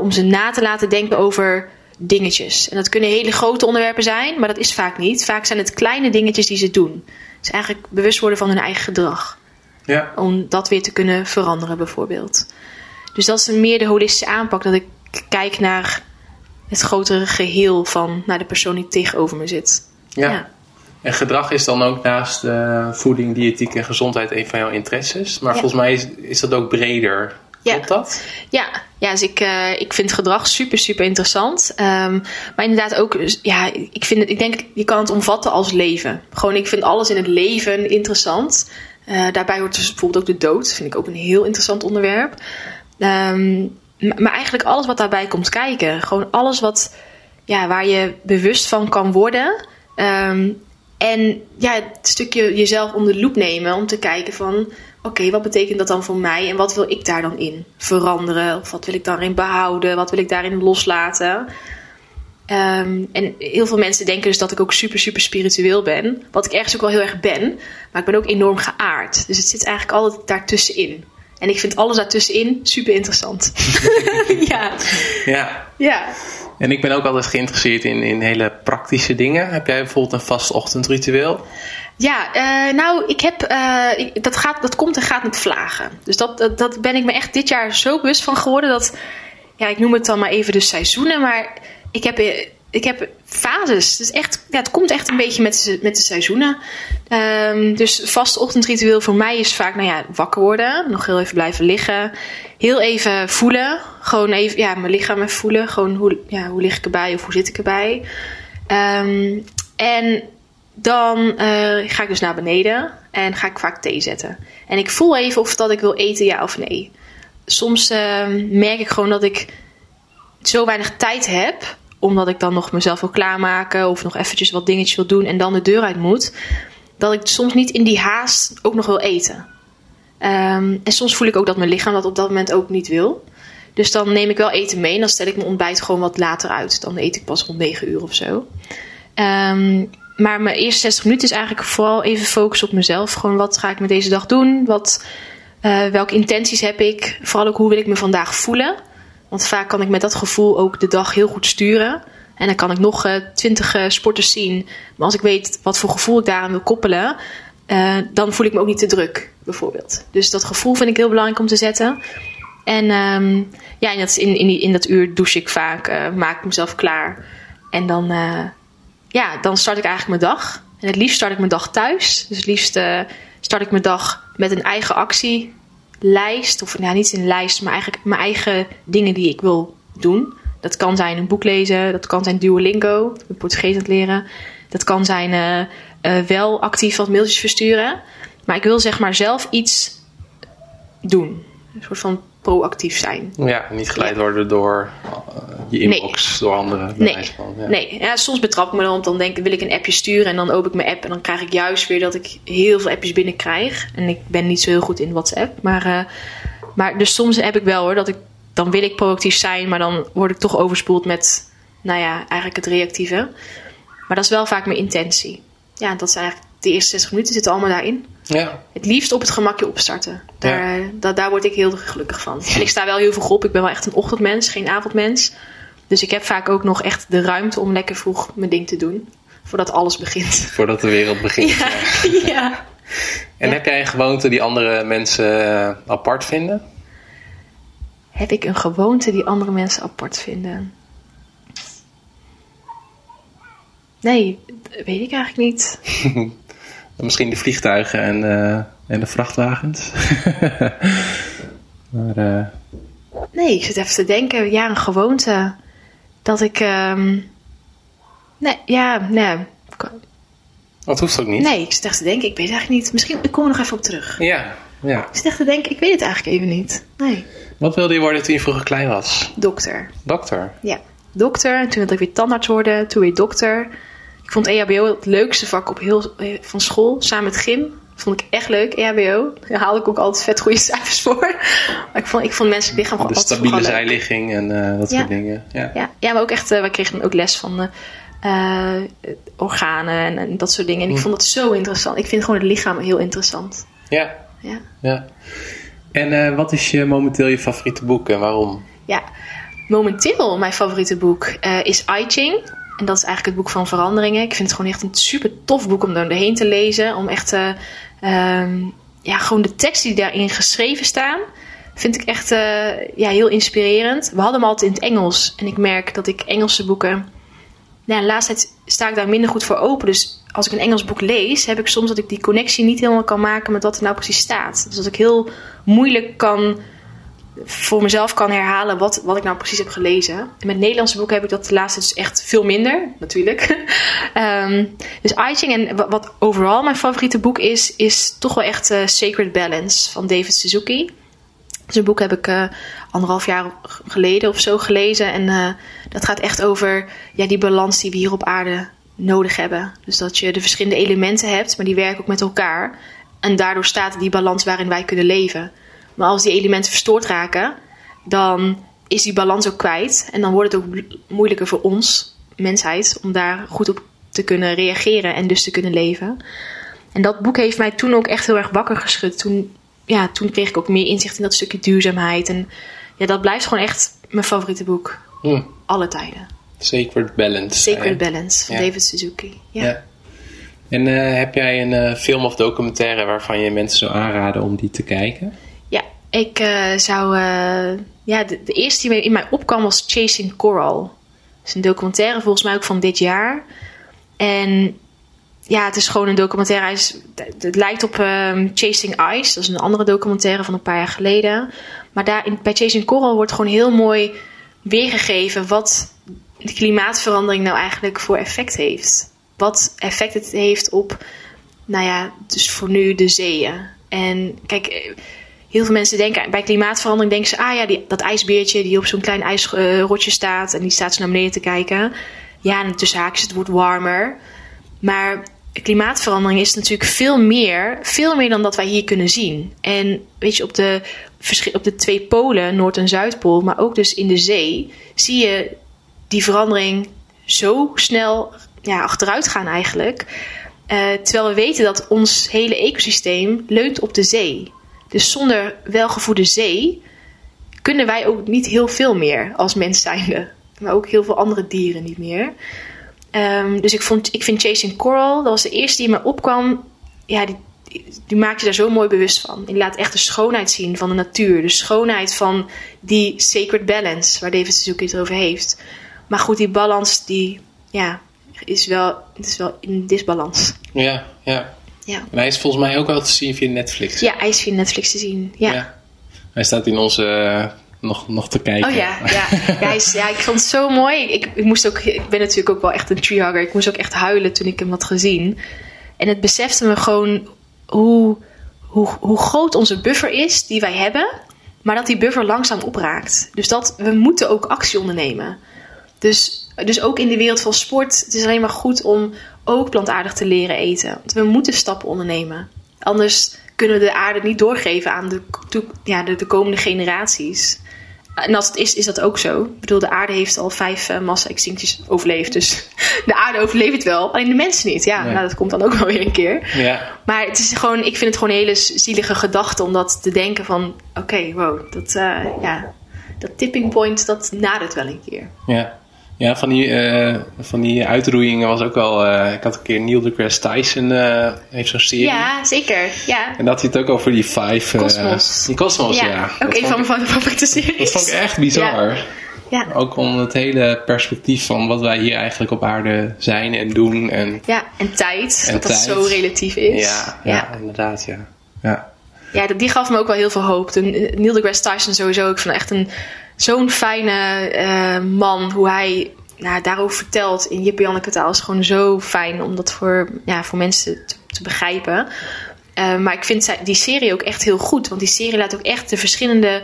om ze na te laten denken over dingetjes. En dat kunnen hele grote onderwerpen zijn, maar dat is vaak niet. Vaak zijn het kleine dingetjes die ze doen. Dus eigenlijk bewust worden van hun eigen gedrag. Ja. Om dat weer te kunnen veranderen, bijvoorbeeld. Dus dat is meer de holistische aanpak. Dat ik kijk naar het grotere geheel van naar de persoon die tegenover me zit. Ja. ja. En gedrag is dan ook naast uh, voeding, diëtiek en gezondheid een van jouw interesses. Maar volgens mij is, is dat ook breder ja. Klopt dat? Ja, ja dus ik, uh, ik vind gedrag super, super interessant. Um, maar inderdaad ook, dus, ja, ik, vind het, ik denk, je kan het omvatten als leven. Gewoon, ik vind alles in het leven interessant. Uh, daarbij hoort dus bijvoorbeeld ook de dood. Dat vind ik ook een heel interessant onderwerp. Um, maar eigenlijk alles wat daarbij komt kijken. Gewoon alles wat, ja, waar je bewust van kan worden. Um, en ja, het stukje jezelf onder de loep nemen om te kijken van oké, wat betekent dat dan voor mij en wat wil ik daar dan in veranderen? Of wat wil ik daarin behouden? Wat wil ik daarin loslaten? Ehm, en heel veel mensen denken dus dat ik ook super, super spiritueel ben. Wat ik ergens ook wel heel erg ben. Maar ik ben ook enorm geaard. Dus het zit eigenlijk altijd daartussenin. En ik vind alles daartussenin super interessant. ja. ja. Ja. En ik ben ook altijd geïnteresseerd in, in hele praktische dingen. Heb jij bijvoorbeeld een vast ochtendritueel? Ja, uh, nou, ik heb, ik, dat, gaat, dat komt en gaat met vlagen. Dus dat, dat, ben ik me echt dit jaar zo bewust van geworden dat, ja, ik noem het dan maar even de seizoenen, maar ik heb, ik heb fases. Dus echt, ja, het komt echt een beetje met, met de seizoenen. Um, dus vast ochtendritueel voor mij is vaak, nou ja, wakker worden, nog heel even blijven liggen, heel even voelen, gewoon even, ja, mijn lichaam even voelen, gewoon hoe, ja, hoe lig ik erbij of hoe zit ik erbij. Um, en dan uh, ga ik dus naar beneden en ga ik vaak thee zetten. En ik voel even of dat ik wil eten, ja of nee. Soms uh, merk ik gewoon dat ik zo weinig tijd heb, omdat ik dan nog mezelf wil klaarmaken of nog eventjes wat dingetjes wil doen en dan de deur uit moet, dat ik soms niet in die haast ook nog wil eten. Um, en soms voel ik ook dat mijn lichaam dat op dat moment ook niet wil. Dus dan neem ik wel eten mee en dan stel ik mijn ontbijt gewoon wat later uit. Dan eet ik pas rond 9 uur of zo. Um, maar mijn eerste 60 minuten is eigenlijk vooral even focussen op mezelf. Gewoon wat ga ik met deze dag doen? Wat, uh, welke intenties heb ik? Vooral ook hoe wil ik me vandaag voelen? Want vaak kan ik met dat gevoel ook de dag heel goed sturen. En dan kan ik nog uh, 20 uh, sporters zien. Maar als ik weet wat voor gevoel ik daaraan wil koppelen, dan voel ik me ook niet te druk, bijvoorbeeld. Dus dat gevoel vind ik heel belangrijk om te zetten. En um, ja, dat, in, in, in dat uur douche ik vaak, maak ik mezelf klaar. En dan ja, dan start ik eigenlijk mijn dag. En het liefst start ik mijn dag thuis. Dus het liefst uh, start ik mijn dag met een eigen actielijst. Of nou, niet een lijst, maar eigenlijk mijn eigen dingen die ik wil doen. Dat kan zijn een boek lezen. Dat kan zijn Duolingo. Ik Portugees aan het leren. Dat kan zijn uh, uh, wel actief wat mailtjes versturen. Maar ik wil zeg maar zelf iets doen. Een soort van proactief zijn. Ja, niet geleid worden door uh, je inbox, nee. door anderen. Nee, ja. nee. Ja, soms betrap ik me dan, dan denk ik, wil ik een appje sturen en dan open ik mijn app en dan krijg ik juist weer dat ik heel veel appjes binnenkrijg. En ik ben niet zo heel goed in WhatsApp, maar, uh, maar dus soms heb ik wel hoor, dat ik, dan wil ik proactief zijn, maar dan word ik toch overspoeld met, nou ja, eigenlijk het reactieve. Maar dat is wel vaak mijn intentie. Ja, dat zijn eigenlijk de eerste 60 minuten zitten allemaal daarin. Ja. Het liefst op het gemakje opstarten. Daar, ja. da, daar word ik heel gelukkig van. En ik sta wel heel vroeg op. Ik ben wel echt een ochtendmens, geen avondmens. Dus ik heb vaak ook nog echt de ruimte om lekker vroeg mijn ding te doen. Voordat alles begint. Voordat de wereld begint. Ja. ja. En heb jij een gewoonte die andere mensen uh, apart vinden? Heb ik een gewoonte die andere mensen apart vinden? Nee, weet ik eigenlijk niet. Misschien de vliegtuigen en, uh, en de vrachtwagens. maar, uh... Nee, ik zit even te denken. Ja, een gewoonte. Dat ik. Um... Nee, ja, nee. Dat hoeft ook niet. Nee, ik zit echt te denken. Ik weet het eigenlijk niet. Misschien ik kom er nog even op terug. Ja, ja. Ik zit echt te denken. Ik weet het eigenlijk even niet. Nee. Wat wilde je worden toen je vroeger klein was? Dokter. Dokter? Ja, dokter. En toen wilde ik weer tandarts worden. Toen weer dokter. Ik vond EHBO het leukste vak op heel, van school, samen met gym. Vond ik echt leuk, EHBO. Daar haalde ik ook altijd vet goede cijfers voor. Maar ik vond, ik vond menselijk lichaam gewoon De stabiele zijligging en uh, dat ja. soort dingen. Ja. Ja. ja, maar ook echt, uh, wij kregen dan ook les van uh, organen en, en, dat soort dingen. En ik hm. vond dat zo interessant. Ik vind gewoon het lichaam heel interessant. Ja. Ja. ja. En wat is je momenteel je favoriete boek en waarom? Ja, momenteel mijn favoriete boek is I Ching. En dat is eigenlijk het boek van veranderingen. Ik vind het gewoon echt een super tof boek om doorheen te lezen. Om echt, uh, um, ja, gewoon de teksten die daarin geschreven staan. Vind ik echt uh, ja, heel inspirerend. We hadden hem altijd in het Engels. En ik merk dat ik Engelse boeken. Nou, de laatste tijd sta ik daar minder goed voor open. Dus als ik een Engels boek lees, heb ik soms dat ik die connectie niet helemaal kan maken met wat er nou precies staat. Dus dat ik heel moeilijk kan voor mezelf kan herhalen wat, wat ik nou precies heb gelezen. En met Nederlandse boeken heb ik dat de laatste dus echt veel minder, natuurlijk. um, dus I Ching en wat, overal mijn favoriete boek is, is toch wel echt uh, Sacred Balance van David Suzuki. Zijn boek heb ik uh, anderhalf jaar geleden of zo gelezen. En uh, dat gaat echt over ja, die balans die we hier op aarde nodig hebben. Dus dat je de verschillende elementen hebt, maar die werken ook met elkaar. En daardoor staat die balans waarin wij kunnen leven. Maar als die elementen verstoord raken, dan is die balans ook kwijt. En dan wordt het ook moeilijker voor ons mensheid. Om daar goed op te kunnen reageren en dus te kunnen leven. En dat boek heeft mij toen ook echt heel erg wakker geschud. Toen, ja, toen kreeg ik ook meer inzicht in dat stukje duurzaamheid. En ja, dat blijft gewoon echt mijn favoriete boek. Hm. Alle tijden. Sacred Balance. Sacred? Balance van Ja. David Suzuki. Ja. Ja. En eh, heb jij een eh, film of documentaire waarvan je mensen zou aanraden om die te kijken? Ik eh, zou. eh, ja, de, eerste die in mij opkwam was Chasing Coral. Dat is een documentaire, volgens mij ook van dit jaar. En ja, het is gewoon een documentaire. Hij is, het, lijkt op ehm, Chasing Ice. Dat is een andere documentaire van een paar jaar geleden. Maar daar in, bij Chasing Coral wordt gewoon heel mooi weergegeven wat de klimaatverandering nou eigenlijk voor effect heeft. Wat effect het heeft op, nou ja, dus voor nu de zeeën. En kijk, heel veel mensen denken bij klimaatverandering denken ze, ah ja, die, dat ijsbeertje die op zo'n klein ijsrotje staat en die staat zo naar beneden te kijken. Ja, en tussen haakjes, het wordt warmer. Maar klimaatverandering is natuurlijk veel meer, veel meer dan dat wij hier kunnen zien. En weet je, op de, op de twee polen, Noord- en Zuidpool, maar ook dus in de zee, zie je die verandering zo snel ja, achteruit gaan eigenlijk. Eh, terwijl we weten dat ons hele ecosysteem leunt op de zee. Dus zonder welgevoede zee kunnen wij ook niet heel veel meer als mens zijnde. Maar ook heel veel andere dieren niet meer. Ehm, dus ik, vond, ik vind Chasing Coral, dat was de eerste die me opkwam. Ja, die, die, maakt je daar zo mooi bewust van. Die laat echt de schoonheid zien van de natuur. De schoonheid van die sacred balance, waar David Suzuki het over heeft. Maar goed, die balans, die ja, is, wel, het is wel in disbalans. Ja, ja. Ja. En hij is volgens mij ook wel te zien via Netflix. ja, hij is via Netflix te zien. Ja. Hij staat in onze eh, nog, nog te kijken. Oh ja, ja. Ja, hij is, ja, ik vond het zo mooi. Ik, ik, moest ook, ik ben natuurlijk ook wel echt een treehugger. Ik moest ook echt huilen toen ik hem had gezien. En het besefte me gewoon hoe, hoe, hoe groot onze buffer is die wij hebben. Maar dat die buffer langzaam opraakt. Dus dat we moeten ook actie ondernemen. Dus, dus ook in de wereld van sport. Het is alleen maar goed om ook plantaardig te leren eten. Want we moeten stappen ondernemen. Anders kunnen we de aarde niet doorgeven aan de, ja, de, de komende generaties. En als het is, is dat ook zo. Ik bedoel, de aarde heeft al vijf eh, massa-extincties overleefd. Dus de aarde overleeft het wel. Alleen de mensen niet. Ja, Nee. nou, dat komt dan ook wel weer een keer. Ja, Maar het is gewoon, ik vind het gewoon een hele zielige gedachte om dat te denken van... Oké, wow, dat, eh, ja, dat tipping point, dat nadert wel een keer. ja. Ja, van die, eh, van die uitroeiingen was ook wel... eh, ik had een keer Neil deGrasse Tyson, eh, heeft zo'n serie. Ja, zeker. Ja, En dat hij het ook over die vijf... Cosmos. die Cosmos, ja. ja. Ook een van mijn favoriete series. Dat vond ik echt bizar. Ja, Ook om het hele perspectief van wat wij hier eigenlijk op aarde zijn en doen. En, ja, en tijd, En dat dat zo relatief is. ja, ja, inderdaad, ja. ja. Ja, dat- die gaf me ook wel heel veel hoop. Toen, eh, Neil deGrasse Tyson sowieso. Ik vond echt een, zo'n fijne eh, man. Hoe hij nou, daarover vertelt in Jip Janneke taal. is gewoon zo fijn om dat voor, ja, voor mensen te, te begrijpen. Eh, maar ik vind die serie ook echt heel goed. Want die serie laat ook echt de verschillende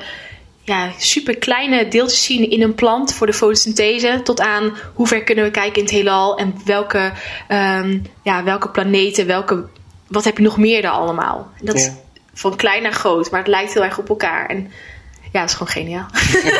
ja, super kleine deeltjes zien in een plant voor de fotosynthese. Tot aan hoe ver kunnen we kijken in het heelal. En welke, ehm, ja, welke planeten, welke, wat heb je nog meer daar allemaal. En dat is van klein naar groot, maar het lijkt heel erg op elkaar. En ja, dat is gewoon geniaal.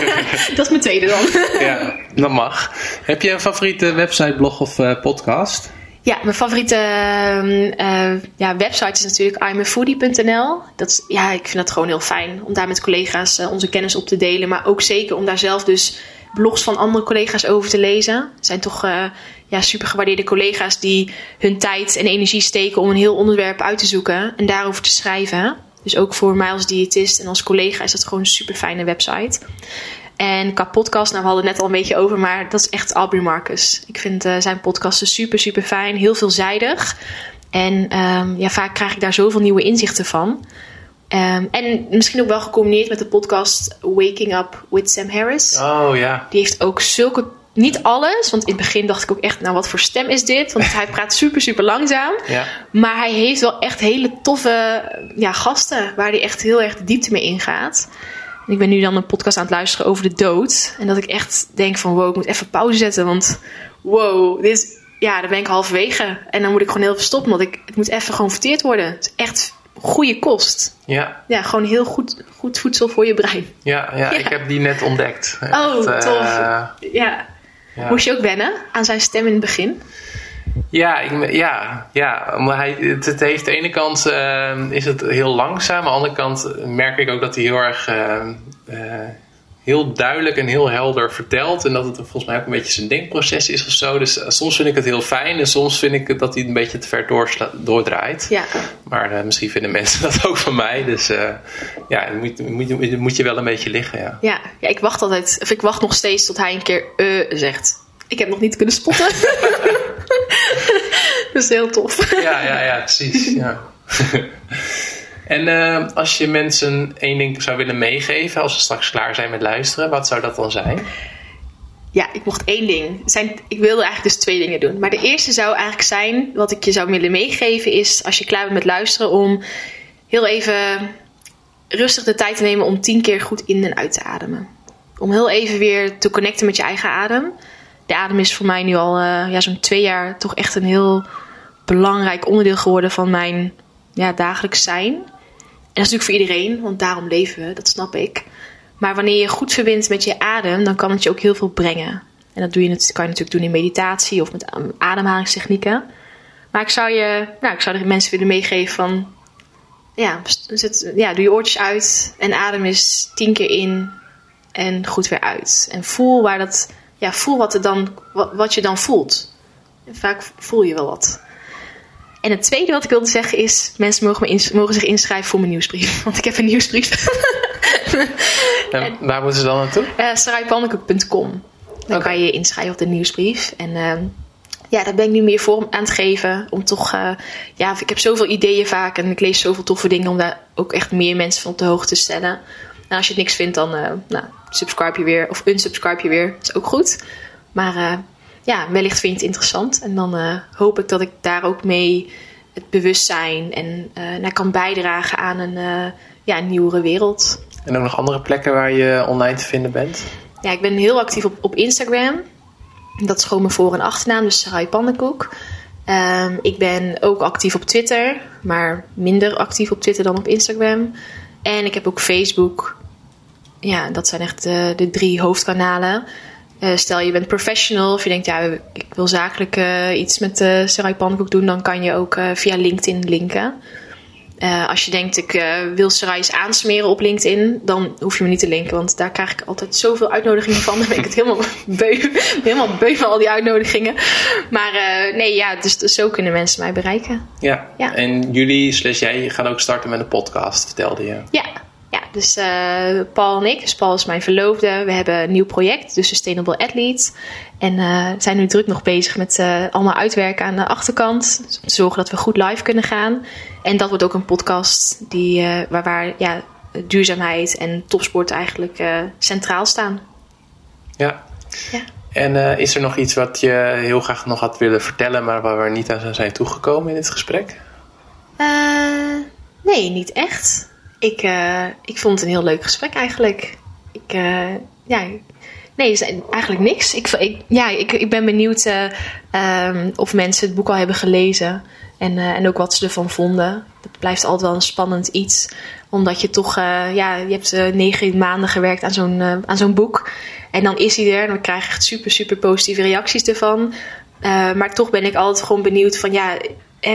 dat is mijn tweede dan. ja, dat mag. Heb je een favoriete website, blog of eh, podcast? Ja, mijn favoriete ehm, eh, ja, website is natuurlijk imafoodie.nl. Dat ja, ik vind dat gewoon heel fijn om daar met collega's eh, onze kennis op te delen. Maar ook zeker om daar zelf dus blogs van andere collega's over te lezen. Het zijn toch ja, super gewaardeerde collega's die hun tijd en energie steken om een heel onderwerp uit te zoeken en daarover te schrijven. Dus ook voor mij als diëtist en als collega is dat gewoon een super fijne website. En qua podcast, nou we hadden het net al een beetje over, maar dat is echt Aubrey Marcus. Ik vind eh, zijn podcasten super, super fijn, heel veelzijdig. En ehm, ja, vaak krijg ik daar zoveel nieuwe inzichten van. Ehm, en misschien ook wel gecombineerd met de podcast Waking Up with Sam Harris. Oh ja. Die heeft ook zulke. Niet alles, want in het begin dacht ik ook echt, nou wat voor stem is dit? Want hij praat super, super langzaam. Ja. Maar hij heeft wel echt hele toffe ja, gasten waar hij echt heel erg de diepte mee ingaat. En ik ben nu dan een podcast aan het luisteren over de dood. En dat ik echt denk van wow, ik moet even pauze zetten. Want wow, dit is, ja, dan ben ik halverwege. En dan moet ik gewoon heel veel stoppen, want ik, het moet even gewoon verteerd worden. Het is echt goede kost. Ja, Ja, gewoon heel goed, goed voedsel voor je brein. ja, ja, Ja. ik heb die net ontdekt. Oh, Echt, tof. eh, Ja, Ja. Moest je ook wennen aan zijn stem in het begin? Ja, ik, ja, ja maar hij, het, heeft de ene kant uh, is het heel langzaam, aan de andere kant merk ik ook dat hij heel erg uh, heel duidelijk en heel helder vertelt. En dat het volgens mij ook een beetje zijn denkproces is of zo. Dus uh, soms vind ik het heel fijn en soms vind ik dat hij een beetje te ver doordraait. Ja. Maar uh, misschien vinden mensen dat ook van mij. Dus uh, ja, dan moet, moet, moet, je wel een beetje liggen. Ja. Ja, ja, ik wacht altijd, of ik wacht nog steeds tot hij een keer zegt. Ik heb nog niet kunnen spotten. dat is heel tof. ja, ja, ja, precies. Ja. En uh, als je mensen één ding zou willen meegeven als ze straks klaar zijn met luisteren, wat zou dat dan zijn? Ja, ik mocht één ding. Zijn, ik wilde eigenlijk dus twee dingen doen. Maar de eerste zou eigenlijk zijn, wat ik je zou willen meegeven, is als je klaar bent met luisteren, om heel even rustig de tijd te nemen om tien keer goed in en uit te ademen. Om heel even weer te connecten met je eigen adem. De adem is voor mij nu al uh, ja, zo'n twee jaar toch echt een heel belangrijk onderdeel geworden van mijn ja, dagelijks zijn dat is natuurlijk voor iedereen, want daarom leven we, dat snap ik. Maar wanneer je goed verbindt met je adem, dan kan het je ook heel veel brengen. En dat doe je, kan je natuurlijk doen in meditatie of met ademhalingstechnieken. Maar ik zou, je, nou, ik zou de mensen willen meegeven van... Ja, ja, doe je oortjes uit en adem eens tien keer in en goed weer uit. En voel, waar dat, ja, voel wat, er dan, wat, wat je dan voelt. En vaak voel je wel wat. En het tweede wat ik wilde zeggen is: mensen mogen, me mogen zich inschrijven voor mijn nieuwsbrief. Want ik heb een nieuwsbrief. en, waar moeten ze dan naartoe? Uh, Dan kan je je inschrijven op de nieuwsbrief. En uh, ja, daar ben ik nu meer vorm aan het geven. Om toch, uh, ja, ik heb zoveel ideeën vaak en ik lees zoveel toffe dingen om daar ook echt meer mensen van op de hoogte te stellen. En als je het niks vindt, dan uh, nou, subscribe je weer of unsubscribe je weer. Dat is ook goed. Maar ja, wellicht vind je het interessant. En dan uh, hoop ik dat ik daar ook mee het bewustzijn en uh, naar kan bijdragen aan een, uh, ja, een nieuwere wereld. En ook nog andere plekken waar je online te vinden bent? Ja, ik ben heel actief op, op Instagram. Dat is gewoon mijn voor- en achternaam, dus Sarai Pannenkoek. Um, ik ben ook actief op Twitter, maar minder actief op Twitter dan op Instagram. En ik heb ook Facebook. Ja, dat zijn echt de, de drie hoofdkanalen. Uh, stel je bent professional of je denkt, ja, ik wil zakelijk uh, iets met uh, Sarai Pannenkoek doen, dan kan je ook via LinkedIn linken. als je denkt, ik wil Sarai's aansmeren op LinkedIn, dan hoef je me niet te linken, want daar krijg ik altijd zoveel uitnodigingen van. Dan ben ik het helemaal beu, helemaal beu van al die uitnodigingen. Maar nee, ja, dus, dus, zo kunnen mensen mij bereiken. Ja, ja. en jullie slash jij gaan ook starten met een podcast, vertelde je. Ja, ja, dus uh, Paul en ik, dus Paul is mijn verloofde, we hebben een nieuw project, de Sustainable Athlete. En uh, zijn nu druk nog bezig met uh, allemaal uitwerken aan de achterkant. Dus om te zorgen dat we goed live kunnen gaan. En dat wordt ook een podcast die, waar, waar ja, duurzaamheid en topsport eigenlijk centraal staan. Ja. ja. En is er nog iets wat je heel graag nog had willen vertellen, maar waar we niet aan zijn toegekomen in dit gesprek? nee, niet echt ik, uh, ik vond het een heel leuk gesprek eigenlijk. Ik, uh, ja, nee, eigenlijk niks. Ik, ja, ik, ik ben benieuwd uh, um, of mensen het boek al hebben gelezen. En, en ook wat ze ervan vonden. Dat blijft altijd wel een spannend iets. Omdat je toch, ja, je hebt negen maanden gewerkt aan zo'n aan zo'n boek. En dan is hij er en dan krijg je echt super, super positieve reacties ervan. maar toch ben ik altijd gewoon benieuwd van, ja,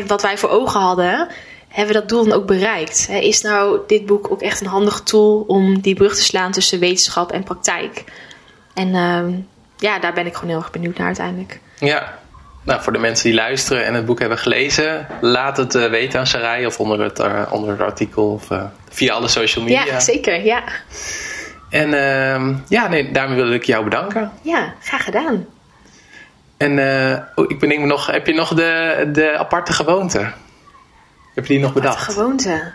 wat wij voor ogen hadden hebben we dat doel dan ook bereikt? Is nou dit boek ook echt een handig tool om die brug te slaan tussen wetenschap en praktijk? En uh, ja, daar ben ik gewoon heel erg benieuwd naar uiteindelijk. Ja, nou, voor de mensen die luisteren en het boek hebben gelezen, laat het uh, weten aan Sarai of onder het, uh, onder het artikel of uh, via alle social media. Ja, zeker, ja. En ehm, ja, nee, daarmee wil ik jou bedanken. Ja, graag gedaan. En oh, ik bedenk me nog, heb je nog de, de aparte gewoonte? Heb je die nog bedacht? Wat gewoonte.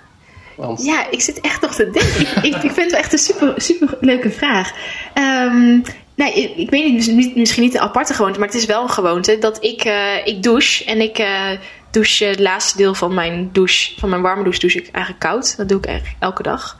Want... Ja, ik zit echt nog te denken. ik, ik, vind het wel echt een super, super leuke vraag. Um, nee, ik, ik, weet niet, misschien niet een aparte gewoonte, maar het is wel een gewoonte dat ik, uh, ik douche en ik uh, douche het laatste deel van mijn douche, van mijn warme douche, douche ik eigenlijk koud. Dat doe ik eigenlijk elke dag.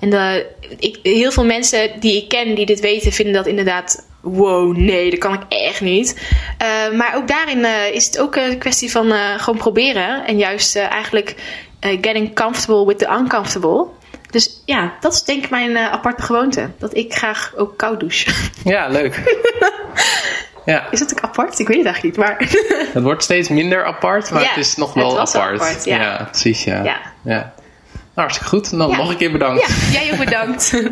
En de, ik, heel veel mensen die ik ken die dit weten, vinden dat inderdaad wow, nee, dat kan ik echt niet. Uh, maar ook daarin uh, is het ook een kwestie van uh, gewoon proberen. En juist eigenlijk getting comfortable with the uncomfortable. Dus ja, dat is denk ik mijn aparte gewoonte. Dat ik graag ook koud douche. Ja, leuk. Ja. Is het ook apart? Ik weet het eigenlijk niet, maar... Het wordt steeds minder apart, maar het is nog wel apart. apart ja. ja. precies, ja. ja. ja. Nou, hartstikke goed. Dan nog een keer bedankt. Ja, jij ook bedankt.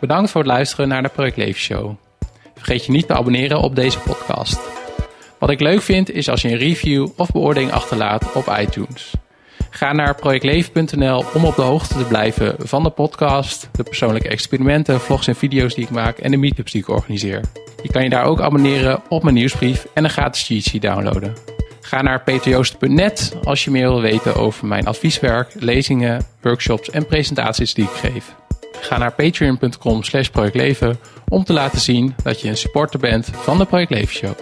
Bedankt voor het luisteren naar de Project Show. Vergeet je niet te abonneren op deze podcast. Wat ik leuk vind is als je een review of beoordeling achterlaat op iTunes. Ga naar projectleven.nl om op de hoogte te blijven van de podcast, de persoonlijke experimenten, vlogs en video's die ik maak en de meetups die ik organiseer. Je kan je daar ook abonneren op mijn nieuwsbrief en een gratis cheat sheet downloaden. Ga naar peterjoost.net als je meer wil weten over mijn advieswerk, lezingen, workshops en presentaties die ik geef. Ga naar patreon.com slash projectleven om te laten zien dat je een supporter bent van de Project Leven Show.